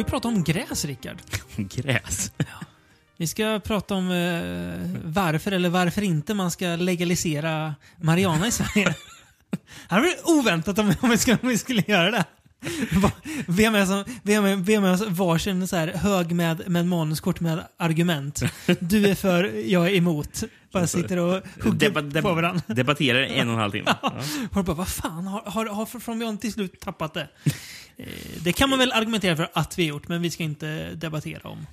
Ska vi prata om gräs, Rickard. Gräs. Vi ska prata om eh, varför eller varför inte man ska legalisera marijuana i Sverige. Det hade varit oväntat om, om, vi skulle, om vi skulle göra det. Vi har med oss, vi har med, vi har med oss varsin så här hög med, med manuskort med argument. Du är för, jag är emot. Bara sitter och hugger Deba- på varandra. Debatterar en och en halv timme. Ja. Och bara, vad fan, har, har, har Beyond till slut tappat det? Eh, Det kan man väl argumentera för att vi har gjort, men vi ska inte debattera om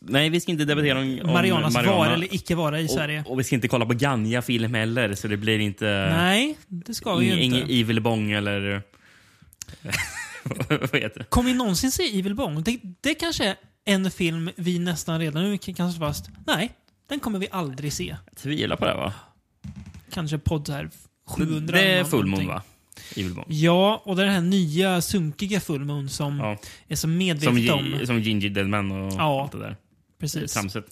Nej, vi ska inte debattera om, om Marianas marijuana. vara eller icke vara i Sverige. Och, och vi ska inte kolla på Ganja-film heller, så det blir inte... Nej, det ska vi ju inte. Ingen Evil Bong eller... vad heter det? Kommer vi någonsin se Evil Bong? Det, det kanske är en film vi nästan redan nu kan slå fast. Nej, den kommer vi aldrig se. Jag tvivlar på det, va? Kanske podd här 700. Det är eller Full Moon, någonting. va? Evil Bong. Ja, och den här nya sunkiga Full Moon som Ja. är så Som, medvetet om. Som Ginger Deadman och Ja, allt det där. Precis. Tramset.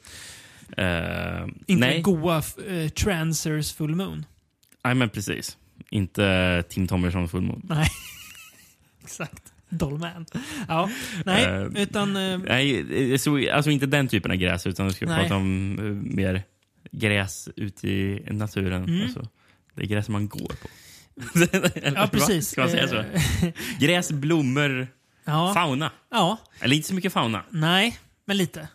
Uh, Inte nej. goa uh, Transers Full Moon. nej, men precis. Inte Tim Thomerson Full Moon. Nej, exakt. Dollman. Ja, nej, Eh, utan... eh, Nej, eh, så, alltså inte den typen av gräs, utan vi ska Nej. prata om eh, mer gräs ute i naturen. Mm. Alltså, det är gräs man går på. Eller, ja, precis. Ska man säga så? Eh, Gräs, blommor, ja, fauna. ja, Eller inte så mycket fauna. nej, men lite.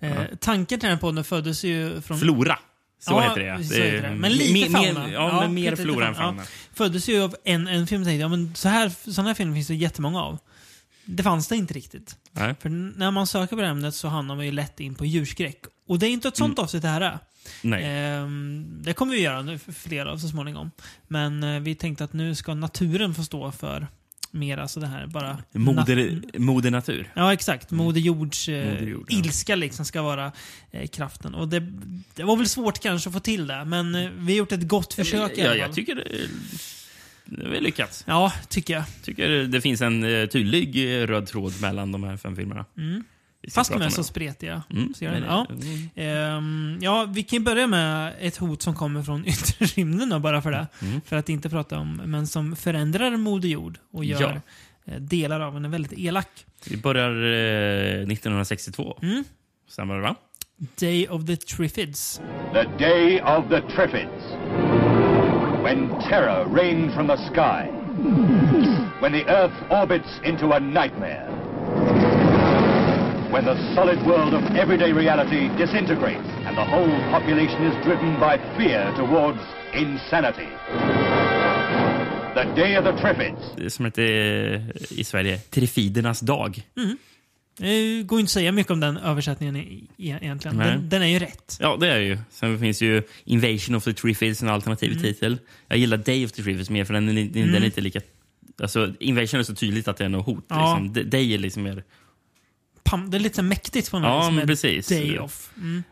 Eh, tanken till den här podden föddes ju från... Flora. Så Ja, heter det. så det det. Men lite mer, fauna. Mer, Ja, ja, men mer flora än fauna. fauna. föddes ju av en, en film och tänkte ja, men så här, sådana här filmer finns det jättemånga av. Det fanns det inte riktigt. Nej. För när man söker på det ämnet så hamnar man ju lätt in på djurskräck. Och det är inte ett sånt Mm. avsnitt det här är. Ehm, det kommer vi göra fler av så småningom. Men eh, vi tänkte att nu ska naturen få stå för mer, alltså det här bara... Moder, nat- moder natur. Ja, exakt. Moder Jords eh, Moder Jord, ja. ilska liksom ska vara eh, kraften. Och det, det var väl svårt kanske att få till det, men eh, vi har gjort ett gott försök i ja, alla jag tycker det, det är lyckat. Ja, tycker jag. tycker det finns en eh, tydlig eh, röd tråd mellan de här fem filmerna. Mm. Fast de är så spretiga. Mm. Det? Nej, Ja. nej. Ehm, ja, vi kan börja med ett hot som kommer från yttre rymden bara för det. Mm. För att inte prata om, men som förändrar Moder Jord och gör eh, delar av henne väldigt elak. Vi börjar eh, 1962. Mm. Stämmer det, va? Day of the Triffids. The day of the Triffids. When terror rained from the sky. When the earth orbits into a nightmare. When the solid world of everyday reality disintegrates and the whole population is driven by fear towards insanity. The day of the Triffids. Som heter i Sverige Trifidernas dag. Det går inte att säga mycket om den översättningen i- i- egentligen. Den, den är ju rätt. Ja, det är ju. Sen finns ju Invasion of the Triffids, en alternativ Mm. titel. Jag gillar Day of the Triffids mer, för den är, den är inte lika... Alltså, Invasion är så tydligt att det är något hot. Ja. Liksom. Day är liksom mer... Pam, det är lite mäktigt på något Ja, men precis. Day off. Mm.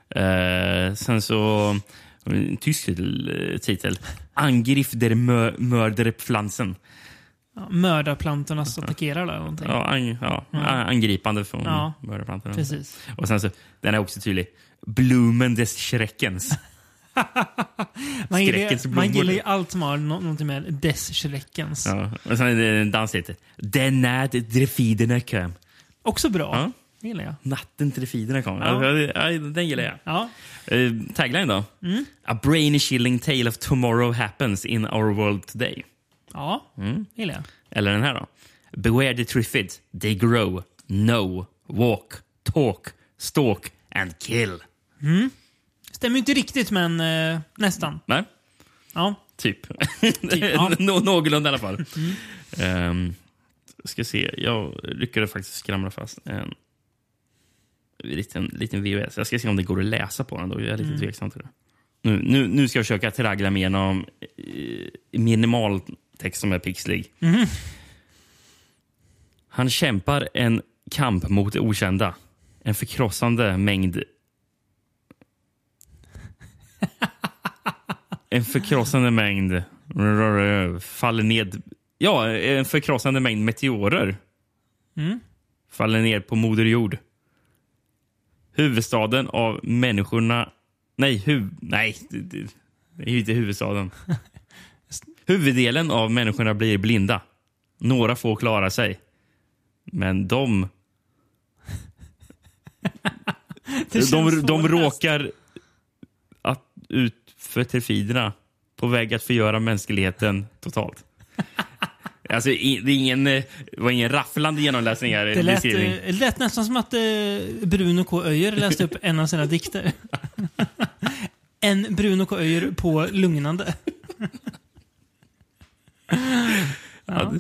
Eh, sen så... En tysk titel. titel. Angriff der Mö- Mörderpflanzen. Ja, mördarplantorna som attackerar eller någonting. Ja, an, ja, angripande från Ja, mördarplantorna. Precis. Och sen så, den är också tydlig. Blumen des Schreckens. Man gillar, man gillar ju allt som har nå- någonting med des Schreckens. Ja. Och sen är det en dans heter Den natt Drefiderna kom. Också bra. Ja. Gillar jag. Natten Drefiderna kom. Ja. Ja. Ja, den gillar jag. Ja. Uh, tagline då? Mm. A brain chilling tale of tomorrow happens in our world today. Ja, Mm. gillar jag. Eller den här då? Beware the triffids. They grow, know, walk, talk, stalk and kill. Stämmer ju inte riktigt, men eh, nästan. Nej, Ja. typ. ja. Mm. Nå- Någorlunda i alla fall. Um, ska se, jag lyckades faktiskt skramla fast en liten, liten VHS. Jag ska se om det går att läsa på den. Då. Jag är lite Mm. tveksam till det. Nu, nu, nu ska jag försöka traggla mig igenom eh, minimal text som är pixlig. Mhm. Han kämpar en kamp mot det okända. En förkrossande mängd... En förkrossande mängd faller ned... Ja, en förkrossande mängd meteorer Mm. faller ner på Moder Jord huvudstaden av människorna... Nej, huv... Nej, det är inte huvudstaden. Huvuddelen av människorna blir blinda. Några få klarar sig. Men de... de, de råkar att, ut för terfiderna på väg att förgöra mänskligheten totalt. Alltså, det, är ingen, eh, det var ingen rafflande genomläsning här. Det lät, beskrivning. eh, det lät nästan som att eh, Bruno K. Öijer läste upp en av sina dikter. en Bruno K. Öijer på lugnande. Ja,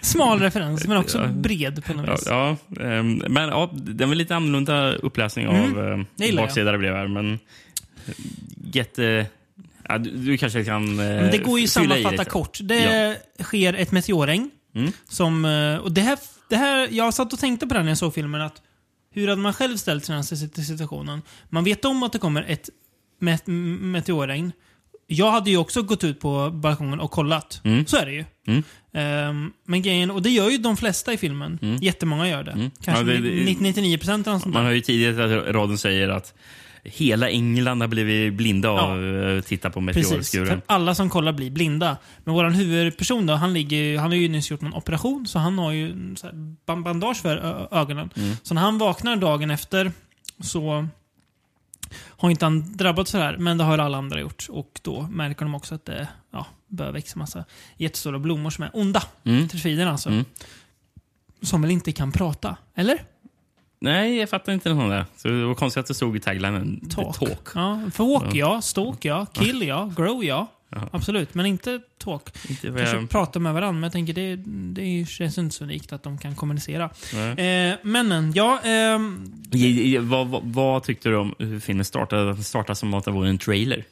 Smal referens, men också bred på något vis. ja, ehm, men ja, det var lite annorlunda uppläsning av Mm, eh, det gillar jag. baksida det blev här. Men jätte... Ja, du, du kanske kan eh, Men det går ju att sammanfatta kort. Det sker ett meteorregn. Mm. Som, eh, och det här, det här, jag satt och tänkte på det när jag såg filmen. att Hur hade man själv ställt sig i den situationen? Man vet om att det kommer ett met meteorregn. Jag hade ju också gått ut på balkongen och kollat. Mm. Så är det ju. Mm. Ehm, men grejen, och det gör ju de flesta i filmen. Mm. Jättemånga gör det. Mm. Kanske Ja, det- det- 99 procent eller något sånt Man där. har ju tidigare att raden säger att hela England har blivit blinda av att eh, titta på Precis, meteorskuren. för alla som kollar blir blinda. Men vår huvudperson då, han, ligger, han har ju nyss gjort en operation, så han har ju så bandage för ögonen. Mm. Så när han vaknar dagen efter så har inte han drabbats så här, men det har alla andra gjort. Och då märker de också att det ja, börjar växa massa jättestora blommor som är onda. Mm. Terfiderna alltså. Mm. Som väl inte kan prata? Eller? Nej, jag fattar inte någon där. Så det var konstigt att det stod i taglinen Talk. talk. Ja, för walk ja, stalk ja, kill ja, grow ja. Absolut, men inte talk. Inte Kanske jag, prata med varandra, men jag tänker det, det känns inte så unikt att de kan kommunicera. Eh, men ja, i- vad, vad, vad tyckte du om hur filmen startade? Att den startade som att det var en trailer.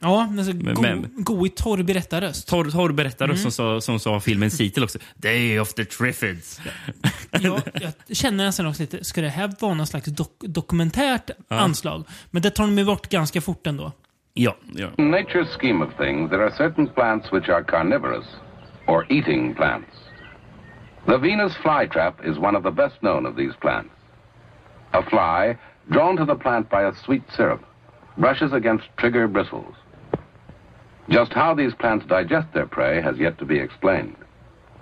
Ja, alltså, go, men- go i torr berättarröst. Torr, torr berättare som, sa, som sa filmens titel också. Day of the Triffids. Jag, jag känner nästan också lite, ska det här vara någon slags dok dokumentärt anslag? Men det tar de ju bort ganska fort ändå. Ja, ja. In nature's scheme of things, there are certain plants which are carnivorous, or eating plants. The Venus flytrap is one of the best known of these plants. A fly, drawn to the plant by a sweet syrup, brushes against trigger bristles. Just how these plants digest their prey has yet to be explained.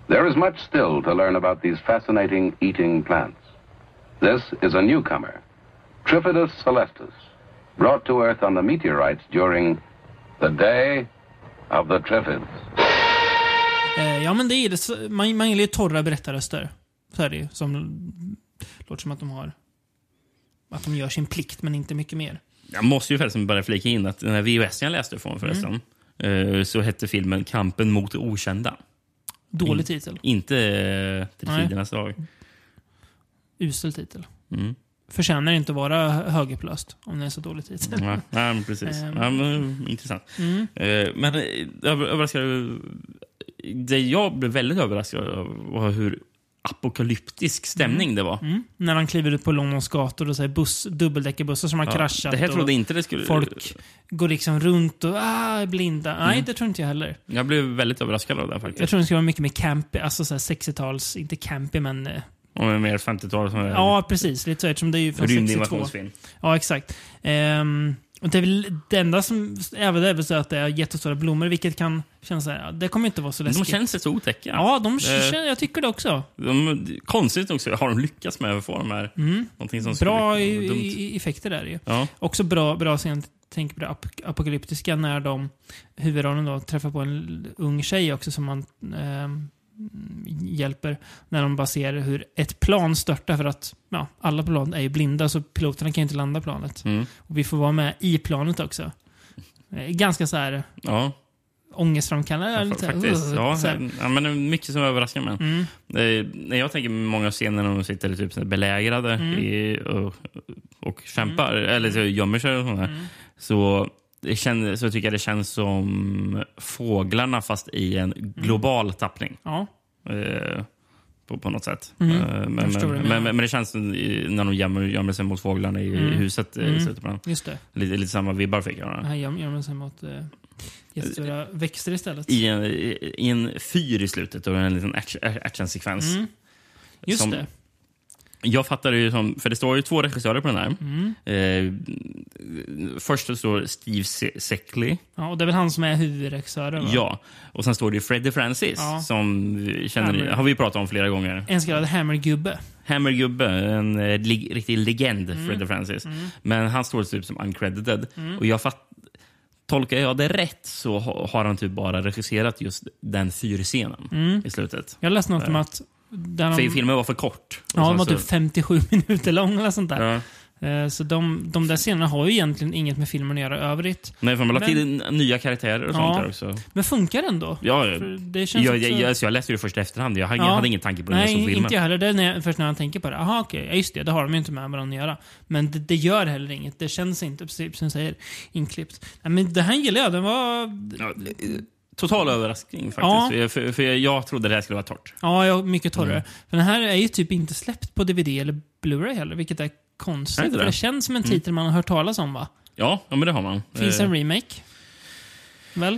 There is much still to learn about these fascinating eating plants. This is a newcomer, Trifidus celestus, brought to Earth on the meteorites during the Day of the Triffids. Eh, ja, men det är det. Man, man gillar ju torra berättarröster. Så är det ju. Som låter som att de har... Att de gör sin plikt, men inte mycket mer. Jag måste ju förresten bara flika in att den här VHS jag läste från förresten, eh, så hette filmen Kampen mot det okända. Dålig titel. Inte eh, Trifidernas dag. Usel titel. Mm. Förtjänar inte att vara högerplöst om det är så dålig titel. Ja, men precis. Ehm. Ja, men, intressant. Mm. Eh, men eh, över- överraskad... Det jag blev väldigt överraskad av var hur apokalyptisk stämning det var. Mm. När han kliver ut på Londons gator och säger buss, dubbeldäckarbussar som har Ja, kraschat. det här trodde inte det skulle... Folk går liksom runt och ah, är blinda. Mm. Nej, det tror inte jag heller. Jag blev väldigt överraskad av det faktiskt. Jag tror det ska vara mycket mer campy. Alltså så här 60-tals, inte campy men... eh, Och mer 50-tal som är Ja, precis. Lite så eftersom det är ju från 62. rymdinvasionsfilm. Ja, exakt. Ehm, och det är väl det enda som... Även det är väl så att det är jättestora blommor, vilket kan kännas så här, ja, det kommer inte vara så De läskigt. känns rätt så otäcka. Ja, de Eh. känner, jag tycker det också. De, konstigt också har de lyckats med att få de här... Någonting som Mm. Bra skulle i, dumt. i, effekter där ju. Ja. Också bra, bra scen, tänk på det ap apokalyptiska, när de, huvudrollen då, träffar på en ung tjej också som man ehm, hjälper. När de bara ser hur ett plan störtar för att ja, alla plan är ju blinda så piloterna kan ju inte landa planet. Mm. Och vi får vara med i planet också. Ganska så här Ja, ångestframkallande. ja, faktiskt. uh, Ja, här. ja, men det är mycket som överraskar mig. Mm. Jag tänker många scener när de sitter typ belägrade Mm. i, och, och kämpar, eller så gömmer sig och sånt Mm. där, så, det känner, så tycker jag det känns som fåglarna fast i en global tappning. Ja. Eh, på, på något sätt. Mm. Eh, men, men, menar. men, men det känns när de gömmer, gömmer sig mot fåglarna i, Mm. huset. eh, Mm. i slutet på den. Just det. Lite, lite samma vibbar fick jag. Det gör man sig mot eh, jättestora växter istället. I en, i i en fyr i slutet och en liten action- actionsekvens. Mm. Just som- det. Jag fattar det ju som, för det står ju två regissörer på den här. Mm. Eh, först står Steve Se- Seckley. Ja, och det är väl han som är huvudregissören? va? Ja. Och sen står det Freddie Francis, Ja. som vi känner, Hammer. har vi pratat om flera gånger. En så kallad Hammer-gubbe. Hammergubbe, en eh, lig, riktig legend, Mm. Freddie Francis. Men han står typ som uncredited. Och jag fatt, Tolkar jag det rätt så ha- har han typ bara regisserat just den fyrscenen i slutet. Jag läste något om att... Den För filmen var för kort. Ja, den var så- typ 57 minuter lång eller sånt där. Ja. Eh, Så de, de där scenerna har ju egentligen inget med filmen att göra övrigt. Nej, för man har lagt till nya karaktärer och sånt Ja. där också. Men funkar det ändå? Ja, För det känns jag, också... jag, jag, jag läste det först i efterhand. Jag hade, Ja. hade ingen tanke på det Nej, såg filmen. inte jag heller. Det är när jag, först när jag tänker på det. Aha, okej. Ja, just det. Det har de ju inte med varandra att göra. Men det, det gör heller inget. Det känns inte, precis som du säger, inklippt. Nej, men det här gillar jag. Den var... Ja, eh, total överraskning faktiskt. För, för, för jag trodde det här skulle vara torrt. Ja, ja mycket torrare. Mm. För den här är ju typ inte släppt på DVD eller Blu-ray heller, vilket är konstigt. inte För det? det känns som en titel man har hört talas om, va? Ja, ja men det har man. Finns Eh, en remake. Väl?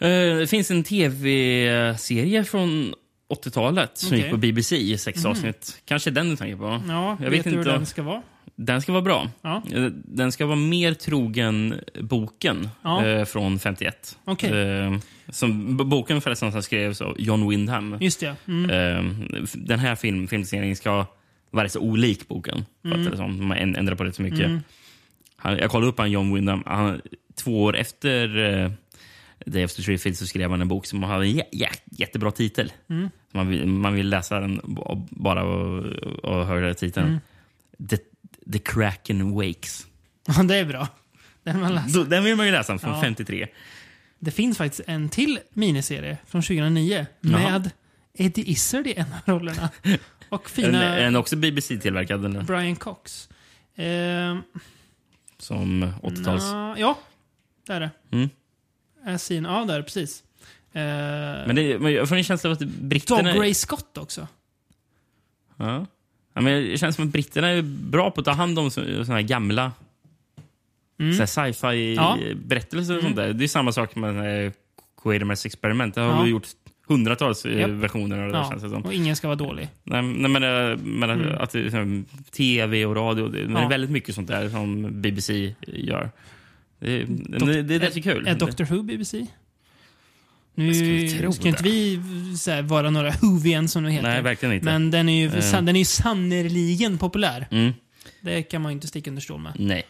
Eh, det finns en tv-serie från 80-talet som Okej. gick på BBC i sex avsnitt. Kanske den du tänker på? Ja, Jag vet, vet du hur inte. den ska vara? Den ska vara bra. Ja. Eh, Den ska vara mer trogen boken Ja. eh, från 51. Okej. Eh, som, boken förresten som skrevs av John Wyndham. Just det. Mm. Eh, den här film, filmserien ska vara så olik boken. Mm. Fattar det som. De har änd- ändrat på det så mycket. Han, jag kollade upp han John Wyndham. Han, två år efter uh, Day After Triffield så skrev han en bok som hade en jä, jä, jättebra titel. Mm. Man, vill, man vill läsa den bara och, och höra titeln. Mm. The, The Kraken Wakes. Ja, det är bra. Den, man läser. Den vill man ju läsa från Ja. 53. Det finns faktiskt en till miniserie från 2009 Jaha. med Eddie Izzard i en av rollerna. Och En, fina en också BBC-tillverkad? Brian Cox. Ehm, som 80-tals... na, ja, det är det. Mm. Är sin, ja, det är det precis. Ehm, Men, det, men jag får en känsla av att britterna... Dog Gray Scott också. Ja. Ja, men det känns som att britterna är bra på att ta hand om såna här gamla Mm. så här sci-fi Ja. och sånt där. Det är samma sak med eh, Quatermass experiment. Det har Ja. vi gjort hundratals eh, Japp. versioner av det Ja, känns det som. och ingen ska vara dålig. Nej, nej, men, eh, men att- att liksom tv och radio, det, det Mm. Ja. är väldigt mycket sånt där som BBC gör. Det, Dok- det, det är rätt kul. Är Doctor Who BBC? Nu tro ska inte vi här, vara några Whovian som det heter. Nej, verkligen inte. Men den är ju, san, den är ju sannerligen populär. Mm, Det kan man ju inte sticka under stol med. nej.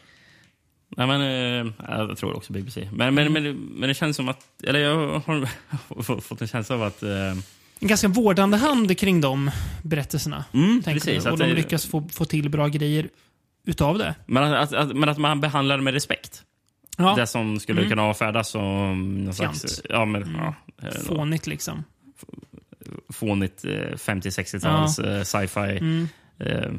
Nej, men, eh, jag tror också BBC. Men, men, men, men det känns som att... Eller jag har fått en känsla av att... eh, En ganska vårdande hand kring de berättelserna. Mm, precis. Och de lyckas få, få till bra grejer utav det. Men att, att, att, men att man behandlar det med respekt. Ja, Det som skulle Mm. kunna avfärdas som Fjant. slags ja, men, ja, eh, fånigt liksom. fånigt eh, 50-60-tals eh, sci-fi. Mm. eh,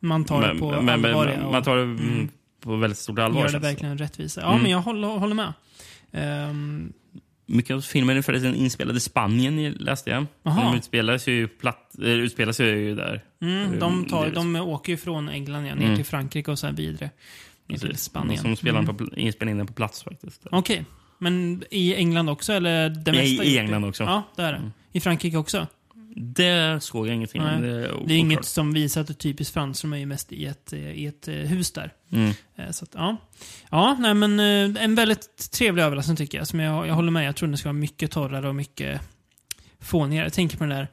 Man tar det på men- allvar. men- ja, och Man tar det mm, på väldigt stort allvar. gör det verkligen rättvisa. Ja, Mm. men jag håller, håller med. Ehm, Mycket av filmen är förresten inspelad i Spanien, läste jag. Aha. De utspelar sig ju, platt, äh, utspelar sig ju där. mm, de, tar, de åker ju från England ja, ner Mm. till Frankrike och sen vidare Precis. Spanien. Som spelar Mm. på, pl- inspelningen på plats faktiskt. Okej. Men i England också, eller det I- mesta? i? England också. Ja, det är det. I Frankrike också? Det såg jag ingenting om. Det är, Det är inget som visar att det är typiskt franskt, de är ju mest i ett, eh, i ett eh, hus där. Mm. Eh, Så att, ja. ja, nej men en väldigt trevlig överraskning tycker jag. Som jag, jag håller med, jag tror den ska vara mycket torrare och mycket fånigare. Jag tänker på den där...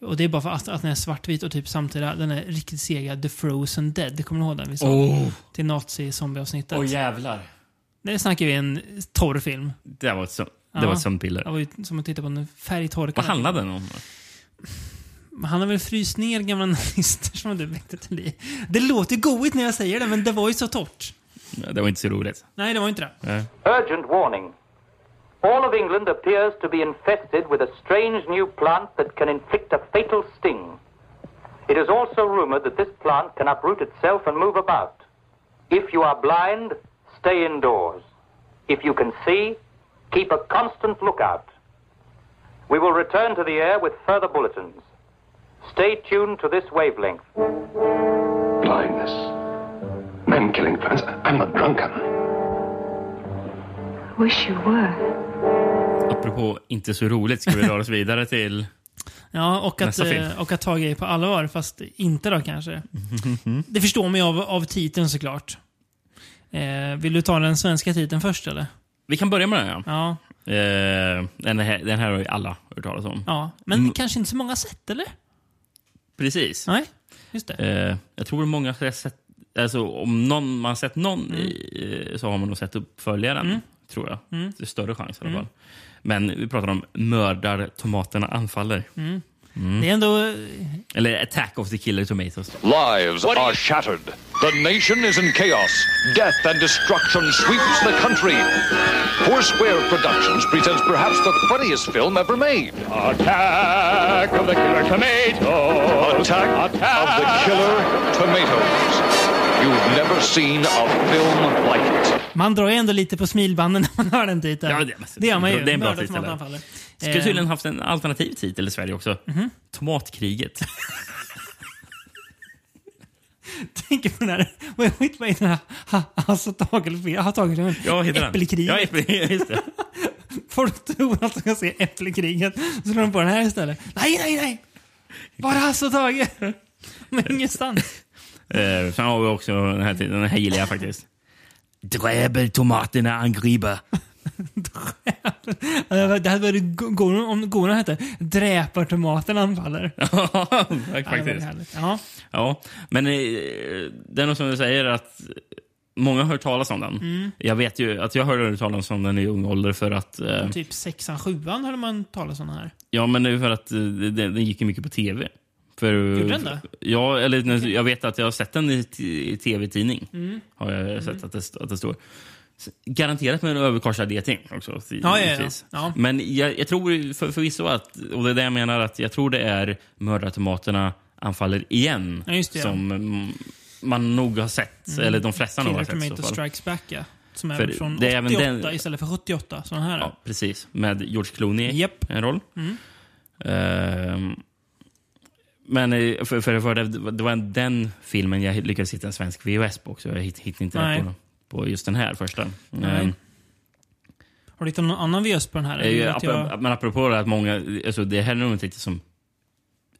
Och det är bara för att, att den är svartvit och typ samtidigt den är riktigt sega The Frozen Dead. Kommer du ihåg den vi sa? Åh, Till nazi-zombieavsnittet. oh, jävlar. Det snackar vi en torr film. Det var ett, det Ja. var ett sömnpiller. Det var ju som att titta på en färgtorkad. Vad handlade den om? Han har väl fryst ner gamla nazister som du väckte till liv. Det låter goigt när jag säger det, men det var ju så torrt. Det var inte så roligt. Nej, det var inte det. Nej. Urgent warning. All of England appears to be infested with a strange new plant that can inflict a fatal sting. It is also rumored that this plant can uproot itself and move about. If you are blind, stay indoors. If you can see, keep a constant lookout. We will return to the air with further bulletins. Stay tuned to this wavelength. Blindness. Men killing plants. I'm not drunken. Wish you were. Apropå inte så roligt ska vi röra oss vidare till... Ja, och att, eh, och att ta grejer på allvar, fast inte då kanske. Det förstår man ju av, av titeln såklart. Eh, vill du ta den svenska titeln först eller? Vi kan börja med den. Ja. Ja. Eh, den, här, den här har ju alla hört talas om. ja. Men Mm. kanske inte så många sett eller? Precis. Nej, just det. Eh, jag tror många har sett... Alltså, om någon, man har sett någon Mm. i, eh, så har man nog sett uppföljaren. Tror jag. Det är större chans i alla fall. Men vi pratar om Mördar tomaterna anfaller. Mm. Det är ändå... Eller Attack of the Killer Tomatoes. Lives are shattered. The nation is in chaos. Death and destruction sweeps the country. Foursquare Productions presents perhaps the funniest film ever made. Attack of the killer tomato. Attack, of the Killer Tomatoes. You've never seen a film like it. Man drar ju ändå lite på smilbanden när man hör den titeln. Ja, det- det gör man ju. det är en bra titel. Skulle Eh, tydligen haft en alternativ titel i Sverige också. Mhm. Tomatkriget. tänker på den här... Vad är den här... ha- Hasse Tagelfel? Har tagit den? Ja, heter? Äppelkriget. Ja, äppel, just det. Folk tror att de ska se Äppelkriget. Så slår de på den här istället. Nej, nej, nej! Bara Hasse och Tage! Men ingenstans. Eh, sen har vi också den här den här gillar jag faktiskt. Dräbeltomaterna angriper. Det hade varit go- go- om Goran hette Dräpartomaten anfaller. Ja, faktiskt. Ja. Ja, men eh, det är nog som du säger att många har hört talas om den. Mm. Jag vet ju att jag hörde talas om den i ung ålder för att... Eh, Typ sexan, sjuan hörde man talas om den här. ja, men det är för att eh, den, den gick ju mycket på tv. För, Gjorde den det? Ja, eller jag vet att jag har sett den i, i tv-tidning. Mm. Har jag sett att det, att det står. Garanterat med en överkorsad geting också. Ja, ja, ja. Men jag, jag tror för, förvisso att, och det är det jag menar, att jag tror det är mördartomaterna anfaller igen. Det, som mm, man nog har sett, eller de flesta nog har Killer sett. i så Tomato. Strikes Back, ja. Som är För från det är även 88 den- istället för 78. Såna här. Ja, precis. Med George Clooney Japp. en roll. Ehm, men eh, för, för, för det, det var den filmen jag lyckades hitta en svensk VHS på också. Jag hitt- hittade inte Nej. på, på just den här första. Ehm, Har du hittat någon annan VS på den här? eh, Eller vet ap- jag... Men apropå det att många, alltså det här är nog inte som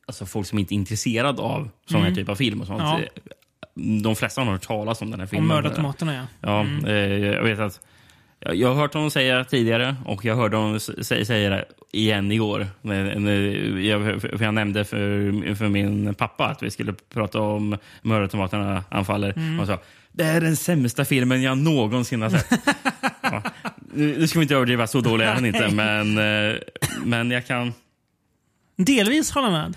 alltså folk som inte är intresserade av sån här typ av film och sånt. Mm. Ja. eh, De flesta har hört talas om den här Om filmen. mördartomaterna, ja. Ja, eh, jag vet att jag jag har hört honom säga tidigare och jag hörde honom säga det igen igår. Jag, för jag nämnde för, för min pappa att vi skulle prata om Mördartomaterna anfaller. Mm. Och sa det är den sämsta filmen jag någonsin har sett. ja. Nu ska vi inte överdriva, så dålig är den inte. Men, eh, men jag kan... Delvis hålla med.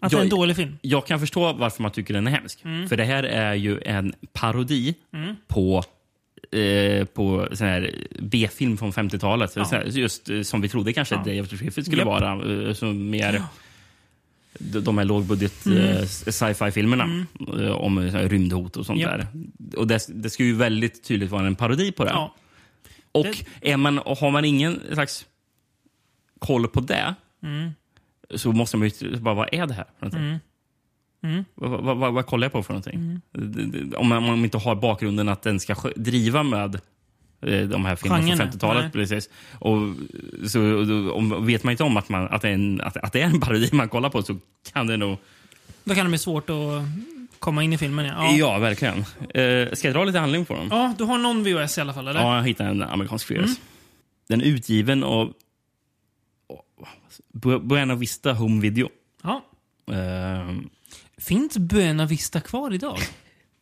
Att det är en dålig film. Jag kan förstå varför man tycker den är hemsk. Mm. För det här är ju en parodi på eh, på sån här B-film från 50-talet. Så här, Just eh, som vi trodde kanske Ja. Day of the Triffids skulle Japp. vara. eh, Som mer, de, de här lågbudget eh, sci-fi-filmerna eh, om så rymdhot och sånt Mm. Japp. där. Och det, det ska ju väldigt tydligt vara en parodi på det. Ja. Och är man, har man ingen slags koll på det Mm. så måste man ju bara, vad är det här någonting? Mm. Vad, vad, vad, vad kollar jag på för någonting? Det- Om man, inte har bakgrunden att den ska driva med eh, de här filmerna Genren, från 50-talet. nej. Precis. Och, så, och då- om, vet man inte om att, man, att, det är en, att, att det är en parodi man kollar på så kan det nog... Då kan det bli svårt att komma in i filmen. Ja, Ja, verkligen. Eh, ska jag dra lite handling på dem? ja du har någon VHS i alla fall, eller? Ja, jag hittade en amerikansk VHS. Mm. Den är utgiven av Bu- Buena Vista Home Video. Ja. Eh, Finns Buena Vista kvar idag?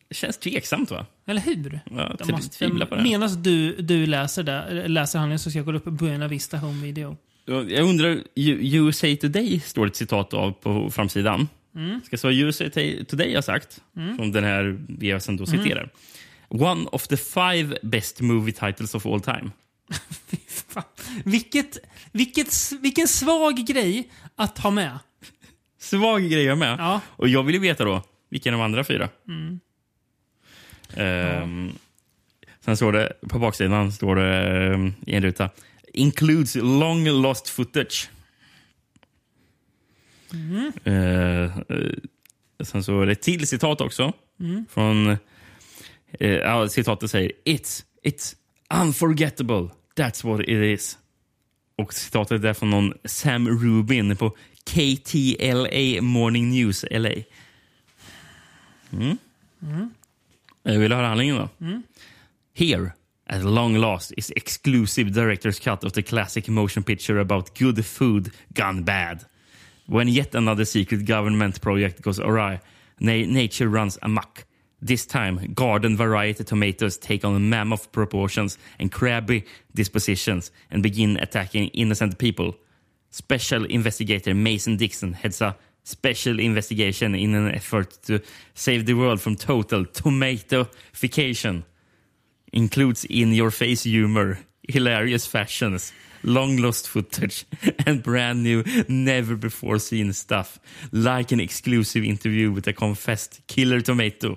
det känns tveksamt va? Eller hur? Jag De tv- måste- på det. Medan du, du läser, där, läser handlingen så ska jag kolla upp Buena Vista Home Video. Jag undrar, USA Today står det ett citat av på framsidan. Mm. Ska så USA Today har sagt, som den här VHSen då citerar. One of the five best movie titles of all time. Fan. Vilket, vilket, vilken svag grej att ha med. Svag grej jag med. Ja. Och jag vill ju veta då, vilka är de andra fyra? Ehm, Sen står det, på baksidan står det ehm, i en ruta, includes long lost footage. Eh, eh, sen så är det ett till citat också. Från, eh, citatet säger It's, it's unforgettable. That's what it is. Och citatet är från någon Sam Rubin på KTLA Morning News LA. Mm. Jag vill höra handlingen då. Here, at long last, is exclusive director's cut of the classic motion picture about good food gone bad. When yet another secret government project goes awry, na- nature runs amok. This time, garden variety tomatoes take on mammoth proportions and crabby dispositions and begin attacking innocent people. Special investigator Mason Dixon heads a special investigation in an effort to save the world from total tomatofication. Includes in your face humor, hilarious fashions, long lost footage, and brand new, never before seen stuff. Like an exclusive interview with a confessed killer tomato.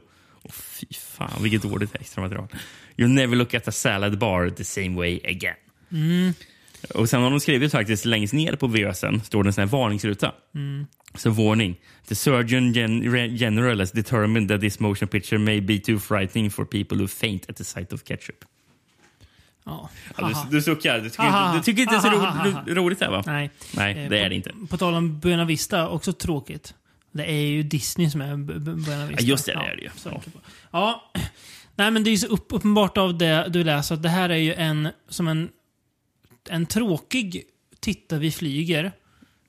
Oh, fy fan, vilket dåligt extra material. You'll never look at a salad bar the same way again. Mm. Och sen har de skrivit faktiskt längst ner på VHSen står det en sån här varningsruta. Så varning. The surgeon gen general has determined that this motion picture may be too frightening for people who faint at the sight of ketchup. Ja. Ja, du, du suckar. Du tycker, inte, du tycker inte det är så Haha. ro, roligt det va? Nej. Nej, Eh, det på, är det inte. På tal om Buena Vista, också tråkigt. Det är ju Disney som är Bu- Bu- Buena Vista. Ja, just det, det är det ju. Ja. Ja. Nej, men det är ju så upp, uppenbart av det du läser att det här är ju en, som en, en tråkig Titta vi flyger.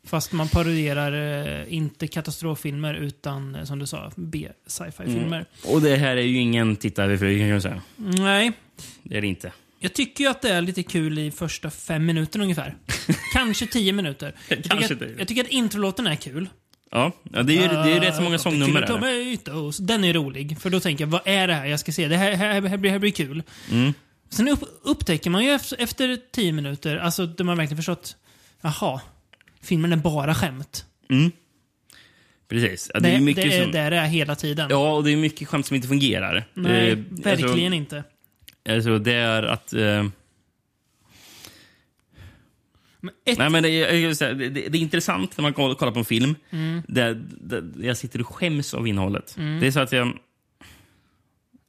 Fast man parodierar eh, inte katastroffilmer utan, eh, som du sa, B-sci-fi-filmer. Och det här är ju ingen tittare vi flyger kan jag säga. Nej, Det är det inte. jag tycker ju att det är lite kul i första fem minuter ungefär. Kanske tio minuter. Jag tycker, Kanske att, jag tycker att introlåten är kul. Ja, det är ju det är rätt så många sångnummer där. Den är rolig. För då tänker jag, vad är det här jag ska se? Det här, här, här, blir, här blir kul. Mm. Sen upp, upptäcker man ju efter, efter tio minuter, alltså då man verkligen förstått, jaha, filmen är bara skämt. Precis. Ja, Det, det är det, mycket är som... där det är hela tiden. Ja, och det är mycket skämt som inte fungerar. Nej, Eh, verkligen alltså, inte. Alltså, det är att... Eh, Men ett, nej, men det, är, säga, det, det, det är intressant när man kollar på en film Mm. där, där jag sitter och skäms av innehållet. Det är så att jag...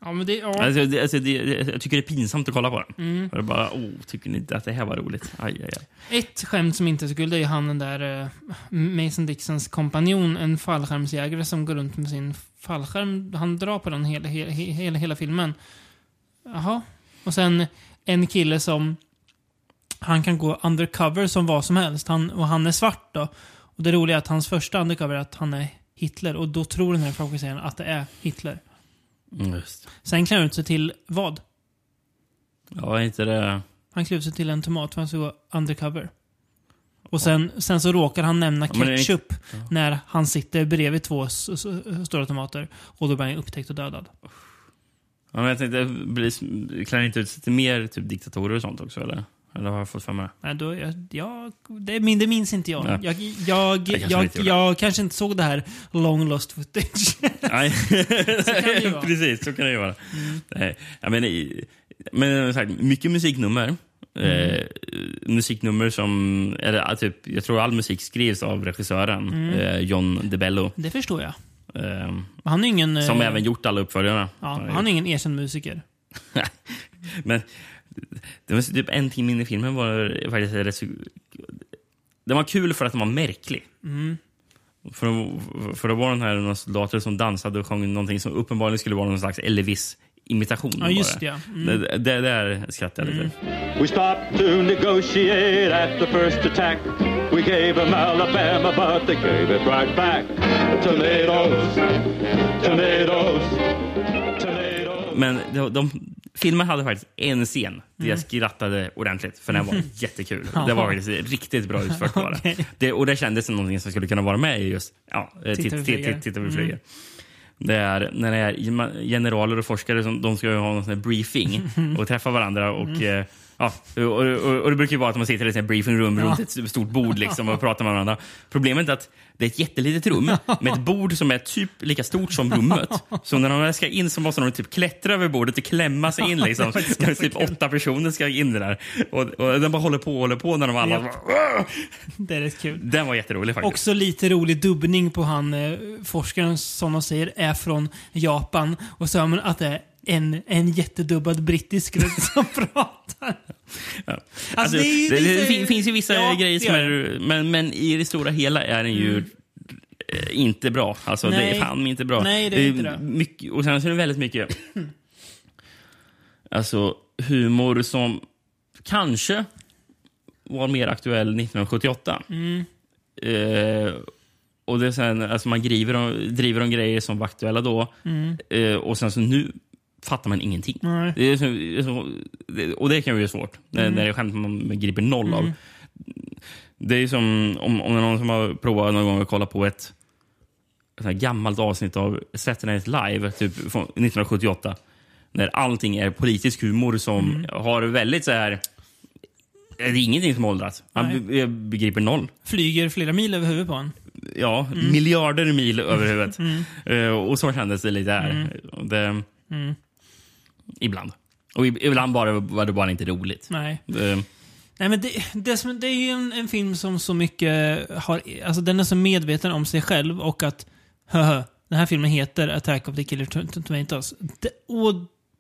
ja, men det, ja. Alltså, det, alltså, det, jag tycker det är pinsamt att kolla på den. Mm. Jag bara, oh, tycker ni inte att det här var roligt? Aj, aj, aj. Ett skämt som inte är så kul, det är han den där eh, Mason Dixons kompanjon, en fallskärmsjägare som går runt med sin fallskärm. Han drar på den hela, hela, hela, hela filmen. Jaha. Och sen en kille som han kan gå undercover som vad som helst. Han, och han är svart då. Och det roliga är att hans första undercover är att han är Hitler. Och då tror den här fokuseraren att det är Hitler. Mm, just. Sen klär han ut sig till vad? Ja, inte det... Han klär ut sig till en tomat för han ska gå undercover. Och sen, sen så råkar han nämna Ja, det är inte- ketchup när han sitter bredvid två stora tomater. Och då blir han upptäckt och dödad. Ja, men jag tänkte, blir- klär inte ut sig till mer typ diktatorer och sånt också, eller? Eller har jag fått för mig? Nej, då, jag, jag, det, min, det minns inte jag. Nej. Jag, jag, kanske jag, inte jag, kanske inte såg det här long lost footage. Nej, vara. precis. Så kan det ju vara. Nej, jag menar, men sagt, mycket musiknummer. Eh, musiknummer som, eller, typ, jag tror all musik skrivs av regissören eh, John DeBello. det förstår jag. Eh, Han är ingen... som eh, även gjort alla uppföljarna. Ja, han är ingen erkänd musiker. Men det var typ en timme in i filmen var faktiskt rätt så... Den var kul för att den var märklig. För, att- för att vara den här några soldater som dansade och sjöng någonting som uppenbarligen skulle vara någon slags Elvis-imitation. Ja, just det, ja. Mm. Det, det där skrattade jag lite. We stopped to negotiate at the first attack. We gave them Alabama, but they gave it right back. Tomatoes, tomatoes, tomatoes. Men de, de, filmen hade faktiskt en scen där Mm. jag skrattade ordentligt, för den var jättekul. Det var faktiskt riktigt bra utfört. Bara. Okej. det, och det kändes som någonting som skulle kunna vara med i just ja, eh, Titta vi Titta flyger. titt, titt, titta vi flyger. Det är när det är generaler och forskare som de ska ha någon sån briefing och träffa varandra. Och, Mm. Ja, och, och, och det brukar ju vara att man sitter i ett sånt här briefing room runt ett stort bord liksom, och pratar med varandra. Problemet är att det är ett jättelitet rum med ett bord som är typ lika stort som rummet. Så när de ska in så måste de typ klättra över bordet och klämma sig in. Liksom. När typ åtta personer ska in där. Och, och den bara håller på och håller på när de alla... Ja. Det är rätt kul. Den var jätterolig faktiskt. Också lite rolig dubbning på han eh, forskaren som de säger är från Japan. Och så hör man att det är en, en jättedubbad brittisk röst som pratar. Ja. Alltså, det är det, det fin- finns ju vissa Ja, grejer det som är... Men, men i det stora hela är den ju eh, inte bra. Alltså, det Nej. är fan inte bra. Nej, det är inte det. Mycket, och sen så är det väldigt mycket alltså, humor som kanske var mer aktuell 1978. Mm. Eh, och det är sen, alltså man driver om, driver om grejer som var aktuella då. Eh, och sen så nu fattar man ingenting. Mm. Nej. Det är så, och det kan ju vara svårt, Mm. när det är skämt man griper noll av. Det är som om, om det är någon som har provat någon gång att kolla på ett, ett gammalt avsnitt av Saturday Night Live, typ från 1978. När allting är politisk humor som Mm. har väldigt så här... Det är ingenting som åldras. Nej. be- begriper noll. Flyger flera mil över huvudet på en. Ja, Mm. miljarder mil över huvudet. Eh, och så kändes det lite här. Och Det, Mm. Ibland. Och ib- ibland bara, var det bara inte roligt. Nej. Det, Nej, men det, det, som, det är ju en, en film som så mycket har... Alltså den är så medveten om sig själv och att... Höhö, den här filmen heter Attack of the Killer Tom- Tomatoes. Det, och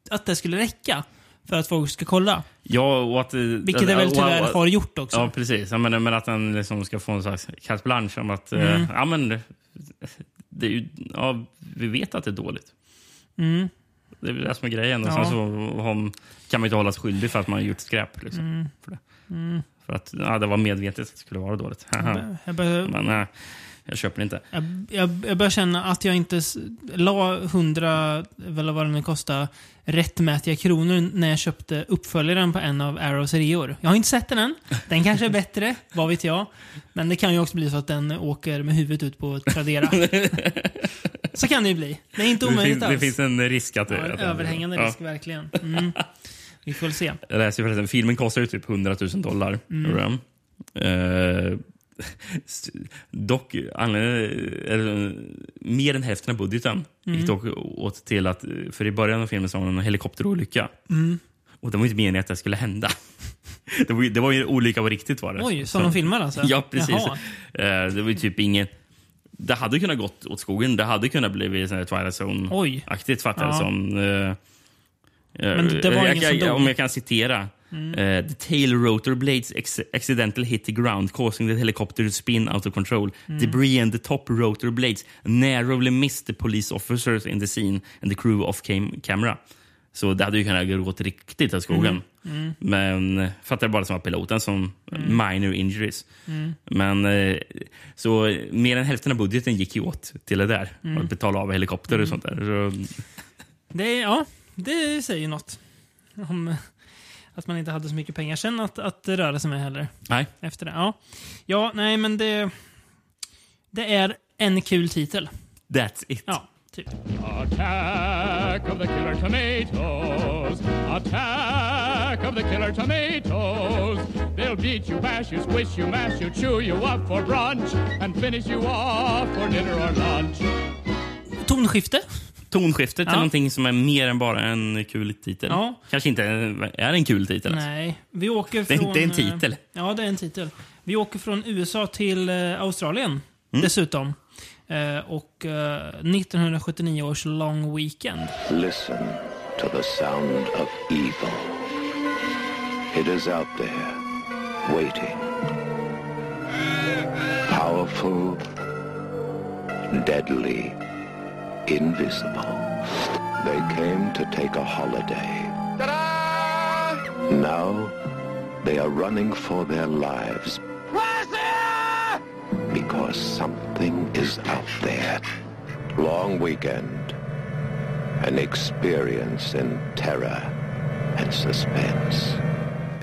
att det skulle räcka för att folk ska kolla. ja, och att... Vilket det väl och- tyvärr och- har gjort också. Ja, precis. Ja, men, men att den liksom ska få en slags carte blanche om att... Mm. eh, ja, men, det är ju, ja, vi vet att det är dåligt. Mm. Det är det som är grejen. Och sen så har, kan man inte hållas skyldig för att man har gjort skräp. Liksom, Mm. för, det. för att ja, det var medvetet att det skulle vara dåligt. Jag, bör, men nej, jag köper det inte. jag, jag, jag börjar känna att jag inte la hundra, eller vad det nu kostar, rättmätiga kronor när jag köpte uppföljaren på en av Arrows reor. Jag har inte sett den än. Den kanske är bättre, vad vet jag. Men det kan ju också bli så att den åker med huvudet ut på Tradera. så kan det ju bli. Det är inte Det omöjligt finns, alls. det finns en risk att det... ja, en att det- överhängande ja. risk, verkligen. Mm. Vi får väl se. Jag läste ju förresten, filmen kostar ju typ 100 000 dollar. Mm. Eh, dock, eller, mer än hälften av budgeten Mm. gick dock åt till att, för i början av filmen så var det en helikopterolycka. Mm. Och det var inte meningen att det skulle hända. Det var ju, det var ju en olycka på riktigt var det. Oj, som de filmar alltså? Ja, precis. Jaha. Eh, det var ju typ inget... Det hade kunnat gått åt skogen. Det hade kunnat bli sån här Twilight. Zone-aktigt fattar jag Ja. det som. Eh, Men det var jag, ingen som dog. Om jag kan citera. Eh, the tail rotor blades ex accidentally hit the ground causing the helicopter to spin out of control. Mm. Debris and the top rotor blades narrowly missed the police officers in the scene and the crew off cam camera. Så det hade ju kunnat gå åt riktigt åt skogen. Mm. Men fattar bara som var piloten som minor injuries. Mm. Men eh, så mer än hälften av budgeten gick ju åt till det där. Mm. Att betala av helikopter och sånt där. Så, Det, ja, det säger något. Om att man inte hade så mycket pengar sen att, att röra sig med heller. nej. Efter det. Ja, ja nej men det... Det är en kul titel. That's it. Ja, typ. Attack of the killer tomatoes. Attack of the killer tomatoes. They'll beat you, bash you, squish you, mash you, chew you up for brunch and finish you off for dinner or lunch. Tonskifte. Tonskiftet till Ja. någonting som är mer än bara en kul titel. Ja. Kanske inte är en kul titel. ens. Nej, vi åker Det är från... inte en eh, titel. Ja, det är en titel. Vi åker från USA till eh, Australien Mm. dessutom. Eh, och eh, 1979 års Long Weekend. Listen to the sound of evil. It is out there, waiting. Powerful, deadly, invisible. They came to take a holiday. Now they are running for their lives. Because something is out there. Long weekend. An experience in terror and suspense.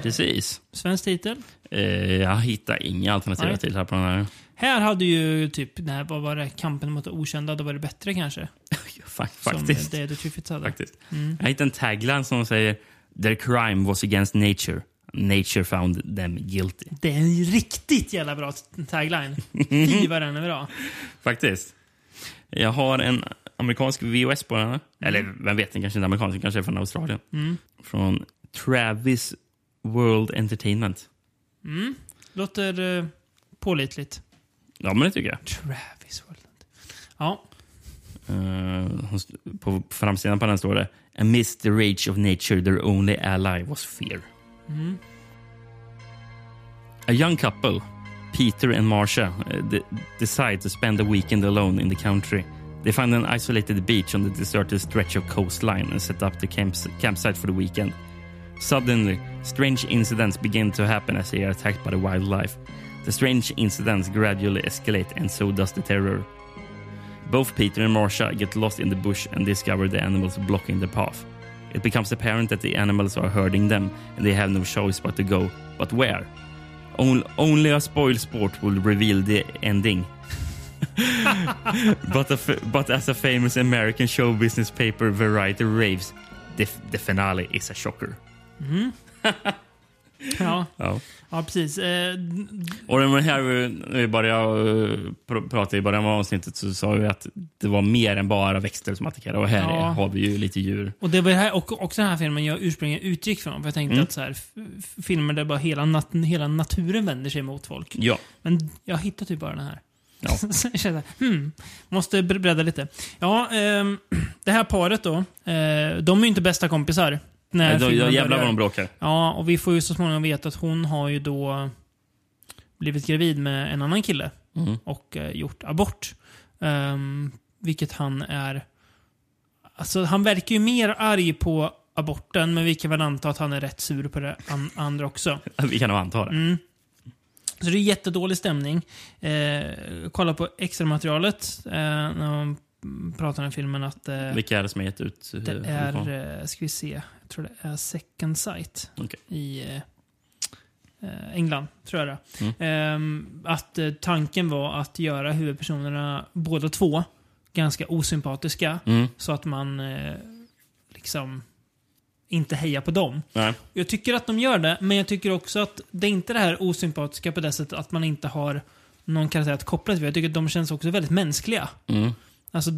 Precis. Svensk titel. Eh, jag hittar inga alternativa Nej. titlar på den här. Här hade ju typ, nej, vad var det, kampen mot det okända, då var det bättre kanske. Fa- Som faktiskt. det The Triffids hade. faktiskt. Jag hittade en tagline som säger Their crime was against nature. Nature found them guilty. Det är en riktigt jävla bra tagline. Fy vad den är bra. Faktiskt. Jag har en amerikansk VOS på den. här. Eller vem vet, den kanske inte är amerikansk, den kanske är från Australien. Från Travis World Entertainment. Låter eh, pålitligt. Ja, men det tycker jag. Travis World. Ja. St- på framsidan på den står det Amidst the rage of nature their only ally was fear. A young couple, Peter and Marcia, uh, de- decide to spend a weekend alone in the country. They find an isolated beach on the deserted stretch of coastline and set up the camps- campsite for the weekend. Suddenly, strange incidents begin to happen as they are attacked by the wildlife. The strange incidents gradually escalate, and so does the terror. Both Peter and Marcia get lost in the bush and discover the animals blocking their path. It becomes apparent that the animals are herding them, and they have no choice but to go. But where? On- only a spoil sport will reveal the ending. but, but as a famous American show business paper Variety raves, the, the finale is a shocker. Mm-hmm. Ja, Ja. ja precis. Eh, Och den här, när vi började eh, pr- prata i början av avsnittet så sa vi att det var mer än bara växter som attackerade. Och här Ja. har vi ju lite djur. Och det var här, och också den här filmen jag ursprungligen utgick från. För jag tänkte Mm. att så här, filmer där bara hela, nat hela naturen vänder sig mot folk. Ja. Men jag hittar typ bara den här. Ja. Så jag kände, hmm, måste bre- bredda lite. Ja, ehm, det här paret då, eh, de är ju inte bästa kompisar. När Nej, då, då jävlar vad de bråkar. Ja, och vi får ju så småningom veta att hon har ju då blivit gravid med en annan kille Mm. och eh, gjort abort. Ehm, vilket han är... Alltså, han verkar ju mer arg på aborten, men vi kan väl anta att han är rätt sur på det an andra också. Vi kan nog anta det. Mm. Så det är jättedålig stämning. Eh, kolla på extra materialet eh, när man pratar om filmen att eh, Vilka är det som har gett ut? eh, det är, eh, ska vi se, jag tror det är Second Sight Okej. i eh, eh, England, tror jag det Mm. Ehm, Att eh, tanken var att göra huvudpersonerna, båda två, ganska osympatiska. Mm. Så att man liksom inte hejar på dem. Nej. Jag tycker att de gör det, men jag tycker också att det är inte det här osympatiska på det sättet att man inte har någon karaktär att koppla till. Jag tycker att de känns också väldigt mänskliga. Mm. Alltså,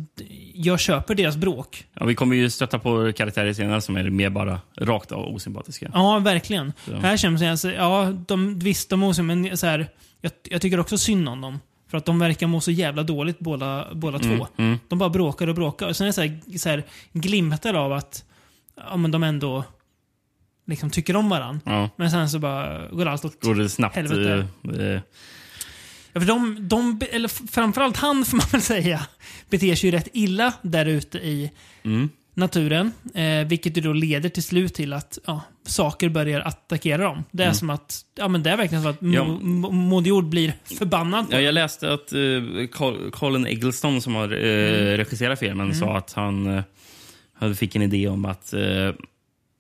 jag köper deras bråk. Ja, vi kommer ju stöta på karaktärer senare som är mer bara rakt av osympatiska. Ja, verkligen. Så. Här känns det, alltså, ja, de, visst, de måste, men så här, jag, jag tycker också synd om dem. För att de verkar må så jävla dåligt båda, båda Mm, två. mm. De bara bråkar och bråkar. Och sen är det så här, så här glimtar av att ja, men de ändå liksom tycker om varandra. Ja. Men sen så bara går allt åt Går det snabbt? helvete. eh, eh, för de, de, eller framförallt han får man väl säga, beter sig ju rätt illa där ute i Mm. naturen. Eh, vilket ju då leder till slut till att ja, saker börjar attackera dem. Det är Mm. som att, ja men det är verkligen så att Ja. Mo- Mo- Moder Jord blir förbannad. Ja, jag läste att eh, Col- Colin Eggleston som har Mm. eh, regisserat filmen sa att han eh, fick en idé om att eh,